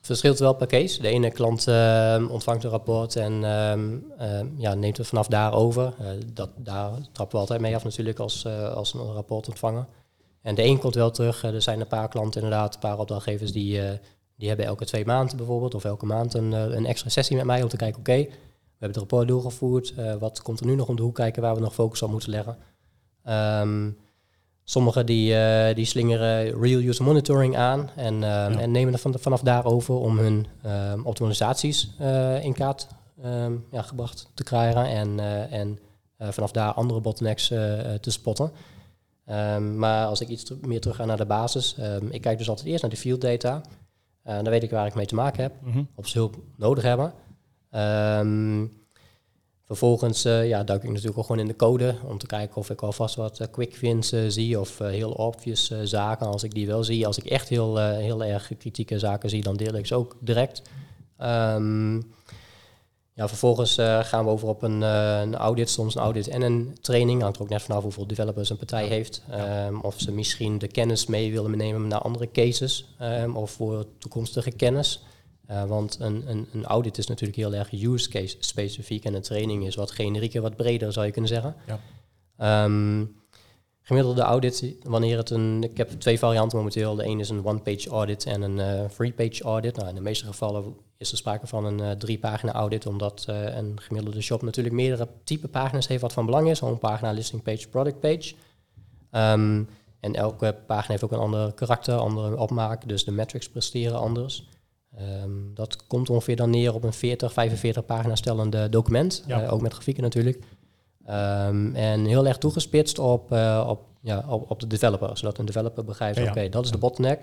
verschilt wel per case. De ene klant ehm, ontvangt een rapport en ehm, ja, neemt het vanaf daar over. Eh, dat, daar trappen we altijd mee af natuurlijk als, eh, als een rapport ontvangen. En de een komt wel terug. Eh, er zijn een paar klanten inderdaad, een paar opdrachtgevers die, eh, die hebben elke twee maanden bijvoorbeeld, of elke maand een, eh, een extra sessie met mij om te kijken, oké, we hebben het rapport doorgevoerd, uh, wat komt er nu nog om de hoek kijken waar we nog focus op moeten leggen. Um, sommigen die, uh, die slingeren real user monitoring aan en, uh, ja. en nemen er van, vanaf daarover om hun uh, optimalisaties in kaart um, ja, gebracht te krijgen en, en vanaf daar andere bottlenecks te spotten. Um, maar als ik iets meer terug ga naar de basis, ik kijk dus altijd eerst naar de field data. dan weet ik waar ik mee te maken heb, mm -hmm. of ze hulp nodig hebben. Vervolgens uh, ja, duik ik natuurlijk ook gewoon in de code om te kijken of ik alvast wat uh, quick wins uh, zie of heel obvious zaken. Als ik die wel zie, als ik echt heel, heel erg kritieke zaken zie, dan deel ik ze ook direct. Um, ja, vervolgens gaan we over op een, een, audit, soms een audit en een training. Hangt er ook net vanaf hoeveel developers een partij heeft. Um, of ze misschien de kennis mee willen nemen naar andere cases um, of voor toekomstige kennis. Uh, want een, een, een, audit is natuurlijk heel erg use case specifiek en een training is wat generieker, wat breder zou je kunnen zeggen. Ja. Um, gemiddelde audit, wanneer het een, ik heb twee varianten momenteel. De een is een one-page audit en een three-page audit. Nou, in de meeste gevallen is er sprake van een uh, drie-pagina audit, omdat uh, een gemiddelde shop natuurlijk meerdere type pagina's heeft wat van belang is. Home pagina, listing page, product page. Um, en elke pagina heeft ook een ander karakter, andere opmaak, dus de metrics presteren anders. Um, dat komt ongeveer dan neer op een 40, 45 pagina stellende document, ja. uh, ook met grafieken natuurlijk. Um, en heel erg toegespitst op, op, ja, op, op, de developer, zodat een developer begrijpt, ja, oké, dat is de bottleneck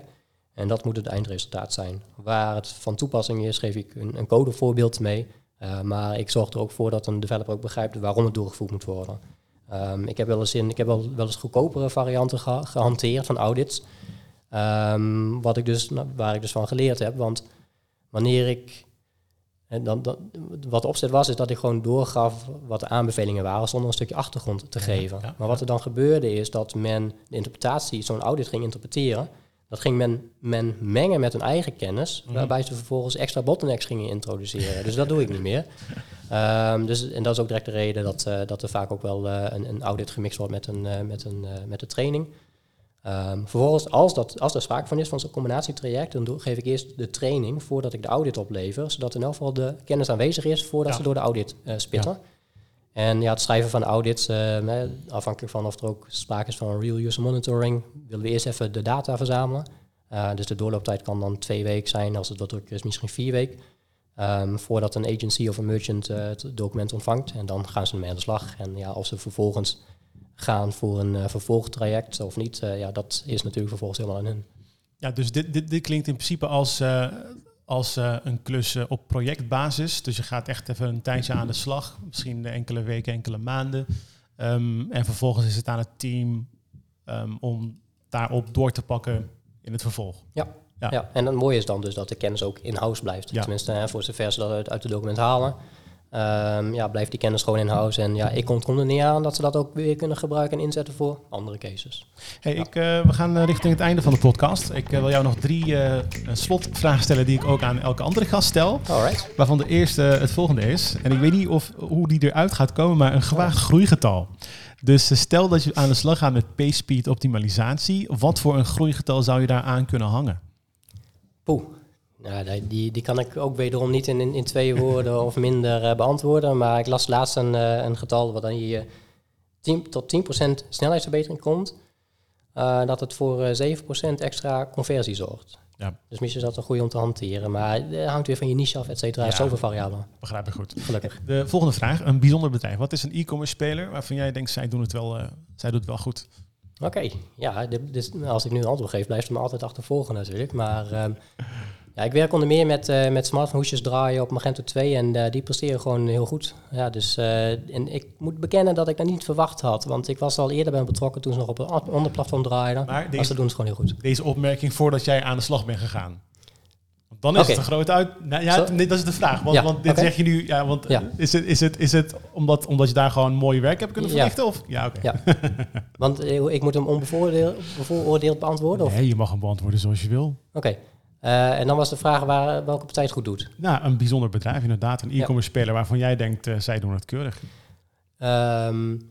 en dat moet het eindresultaat zijn. Waar het van toepassing is, geef ik een, een codevoorbeeld mee, uh, maar ik zorg er ook voor dat een developer ook begrijpt waarom het doorgevoerd moet worden. Um, ik heb wel eens, in, ik heb wel, wel eens goedkopere varianten ge gehanteerd van audits, wat ik dus, waar ik dus van geleerd heb, want wanneer ik. En dan, dan, wat de opzet was, is dat ik gewoon doorgaf wat de aanbevelingen waren, zonder een stukje achtergrond te geven. maar wat er dan gebeurde, is dat men de interpretatie, zo'n audit ging interpreteren. Dat ging men, men mengen met hun eigen kennis, mhm. waarbij ze vervolgens extra bottlenecks gingen introduceren. dus dat doe ik niet meer. Um, *laughs* dus, en dat is ook direct de reden dat, uh, dat er vaak ook wel uh, een, een, audit gemixt wordt met een, uh, met een, met de training. Um, vervolgens, als, dat, als er sprake van is van zo'n combinatietraject, dan geef ik eerst de training voordat ik de audit oplever, zodat in elk geval de kennis aanwezig is voordat ja. ze door de audit spitten. Ja. En ja, het schrijven van audits, uh, afhankelijk van of er ook sprake is van real user monitoring, willen we eerst even de data verzamelen. Uh, dus de doorlooptijd kan dan twee weken zijn, als het wat drukker is, misschien vier weken. Um, voordat een agency of een merchant het document ontvangt. En dan gaan ze ermee aan de slag. En ja, als ze vervolgens gaan voor een vervolgtraject of niet, ja, dat is natuurlijk vervolgens helemaal aan hun. Ja, dus dit, dit, dit klinkt in principe als, uh, als een klus op projectbasis. Dus je gaat echt even een tijdje aan de slag, misschien enkele weken, enkele maanden. Um, en vervolgens is het aan het team um, om daarop door te pakken in het vervolg. Ja. Ja. ja, en het mooie is dan dus dat de kennis ook in-house blijft. Ja. Tenminste, hè, voor zover ze dat uit, uit het document halen. Um, ja, blijft die kennis gewoon in house. En ja, ik kom er niet aan dat ze dat ook weer kunnen gebruiken en inzetten voor andere cases. Hey, ik, uh, we gaan uh, richting het einde van de podcast. Ik uh, wil jou nog drie slotvragen stellen die ik ook aan elke andere gast stel. Alright. Waarvan de eerste het volgende is. En ik weet niet of, hoe die eruit gaat komen, maar een gewaagd groeigetal. Dus stel dat je aan de slag gaat met PageSpeed optimalisatie. Wat voor een groeigetal zou je daar aan kunnen hangen? Poeh. Nou, die, die kan ik ook wederom niet in, in, twee woorden of minder uh, beantwoorden. Maar ik las laatst een, uh, een getal wat dan hier 10, tot 10% snelheidsverbetering komt. Uh, dat het voor 7% extra conversie zorgt. Ja. Dus misschien is dat een goede om te hanteren. Maar het hangt weer van je niche af, et cetera. Ja, zoveel variabelen. Begrijp ik goed. Gelukkig. De volgende vraag. Een bijzonder bedrijf. Wat is een e-commerce speler waarvan jij denkt, zij doen het wel, zij doet het wel goed? Oké, okay. ja, als ik nu een antwoord geef, blijft het me altijd achtervolgen natuurlijk. Maar um, ja, ik werk onder meer met, uh, met smartphone hoesjes draaien op Magento 2 en uh, die presteren gewoon heel goed. Ja, dus, uh, en ik moet bekennen dat ik dat niet verwacht had, want ik was al eerder bij betrokken toen ze nog op een ander platform draaiden. Maar deze, ze doen het gewoon heel goed. Deze opmerking voordat jij aan de slag bent gegaan. Dan is okay. het een grote uit. Nou, ja, nee, dat is de vraag. Want, ja, want dit okay. zeg je nu. Ja, want ja. is het, is het, is het omdat, omdat je daar gewoon mooi werk hebt kunnen verrichten? Of? Ja, oké. Ja. *laughs* want ik moet hem onbevooroordeeld beantwoorden? Of? Nee, je mag hem beantwoorden zoals je wil. Oké. Uh, en dan was de vraag waar, welke partij het goed doet. Nou, een bijzonder bedrijf inderdaad. Een e-commerce speler waarvan jij denkt, uh, zij doen het keurig. Um,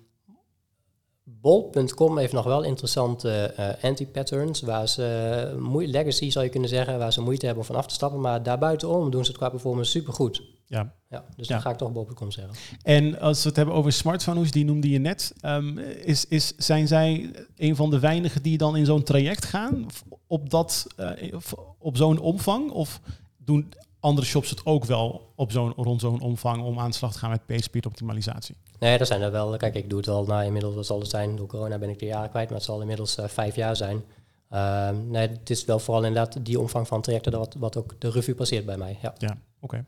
Bol.com heeft nog wel interessante uh, anti-patterns, waar ze legacy zou je kunnen zeggen, waar ze moeite hebben om van af te stappen. Maar daarbuitenom doen ze het qua performance supergoed. Ja. ja dus dan ga ik toch Bol.com zeggen. En als we het hebben over smartphones, die noemde je net, um, is, is, zijn zij een van de weinigen die dan in zo'n traject gaan op, dat, uh, op zo'n omvang? Of doen andere shops het ook wel op zo'n, rond zo'n omvang om aan de slag te gaan met PageSpeed optimalisatie? Nee, er zijn er wel. Kijk, ik doe het al na inmiddels, wat zal het zijn? Door corona ben ik de jaren kwijt, maar het zal inmiddels uh, vijf jaar zijn. Uh, nee, het is wel vooral inderdaad die omvang van trajecten wat, wat ook de revue passeert bij mij. Ja, ja oké.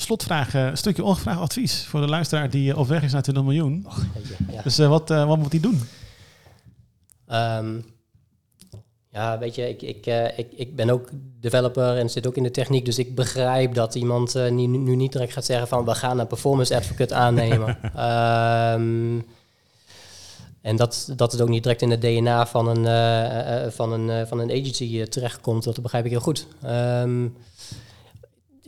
Slotvraag, een stukje ongevraagd advies voor de luisteraar die op weg is naar 20 miljoen. Ja. Dus uh, wat, wat moet hij doen? Um, ja, weet je, ik, ik, uh, ik, ik ben ook developer en zit ook in de techniek, dus ik begrijp dat iemand uh, nu, nu, niet direct gaat zeggen van we gaan een performance advocate *laughs* aannemen. um, en dat, dat het ook niet direct in het DNA van een, uh, van een, van een agency terechtkomt, dat begrijp ik heel goed. Um,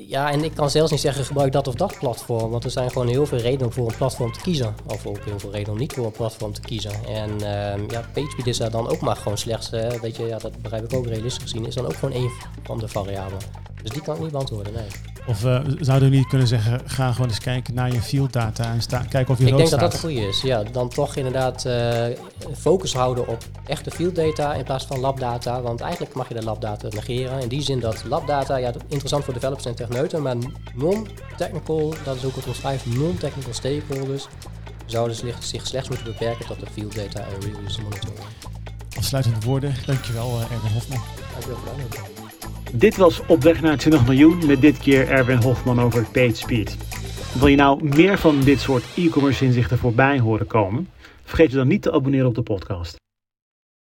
ja, en ik kan zelfs niet zeggen gebruik dat of dat platform. Want er zijn gewoon heel veel redenen om voor een platform te kiezen. Of ook heel veel redenen om niet voor een platform te kiezen. En uh, ja, PageSpeed is daar dan ook maar gewoon slechts, uh, weet je, ja, dat begrijp ik ook realistisch gezien, is dan ook gewoon één van de variabelen. Dus die kan ik niet beantwoorden, nee. Of uh, zouden we niet kunnen zeggen, ga gewoon eens kijken naar je field data en sta, kijken of je Ik denk staat. dat dat het goede is. Ja, dan toch inderdaad uh, focus houden op echte field data in plaats van labdata. Want eigenlijk mag je de labdata negeren. In die zin dat labdata, ja, interessant voor developers en techneuten, maar non-technical, dat is ook wat omschrijft, non-technical stakeholders, zouden zich, zich slechts moeten beperken tot de field data en real-user monitoring. Afsluitende woorden, dankjewel uh, Erwin Hofman. Dankjewel voor de uitnodiging. Dit was Op weg naar 20 miljoen met dit keer Erwin Hofman over PageSpeed. Wil je nou meer van dit soort e-commerce inzichten voorbij horen komen? Vergeet je dan niet te abonneren op de podcast.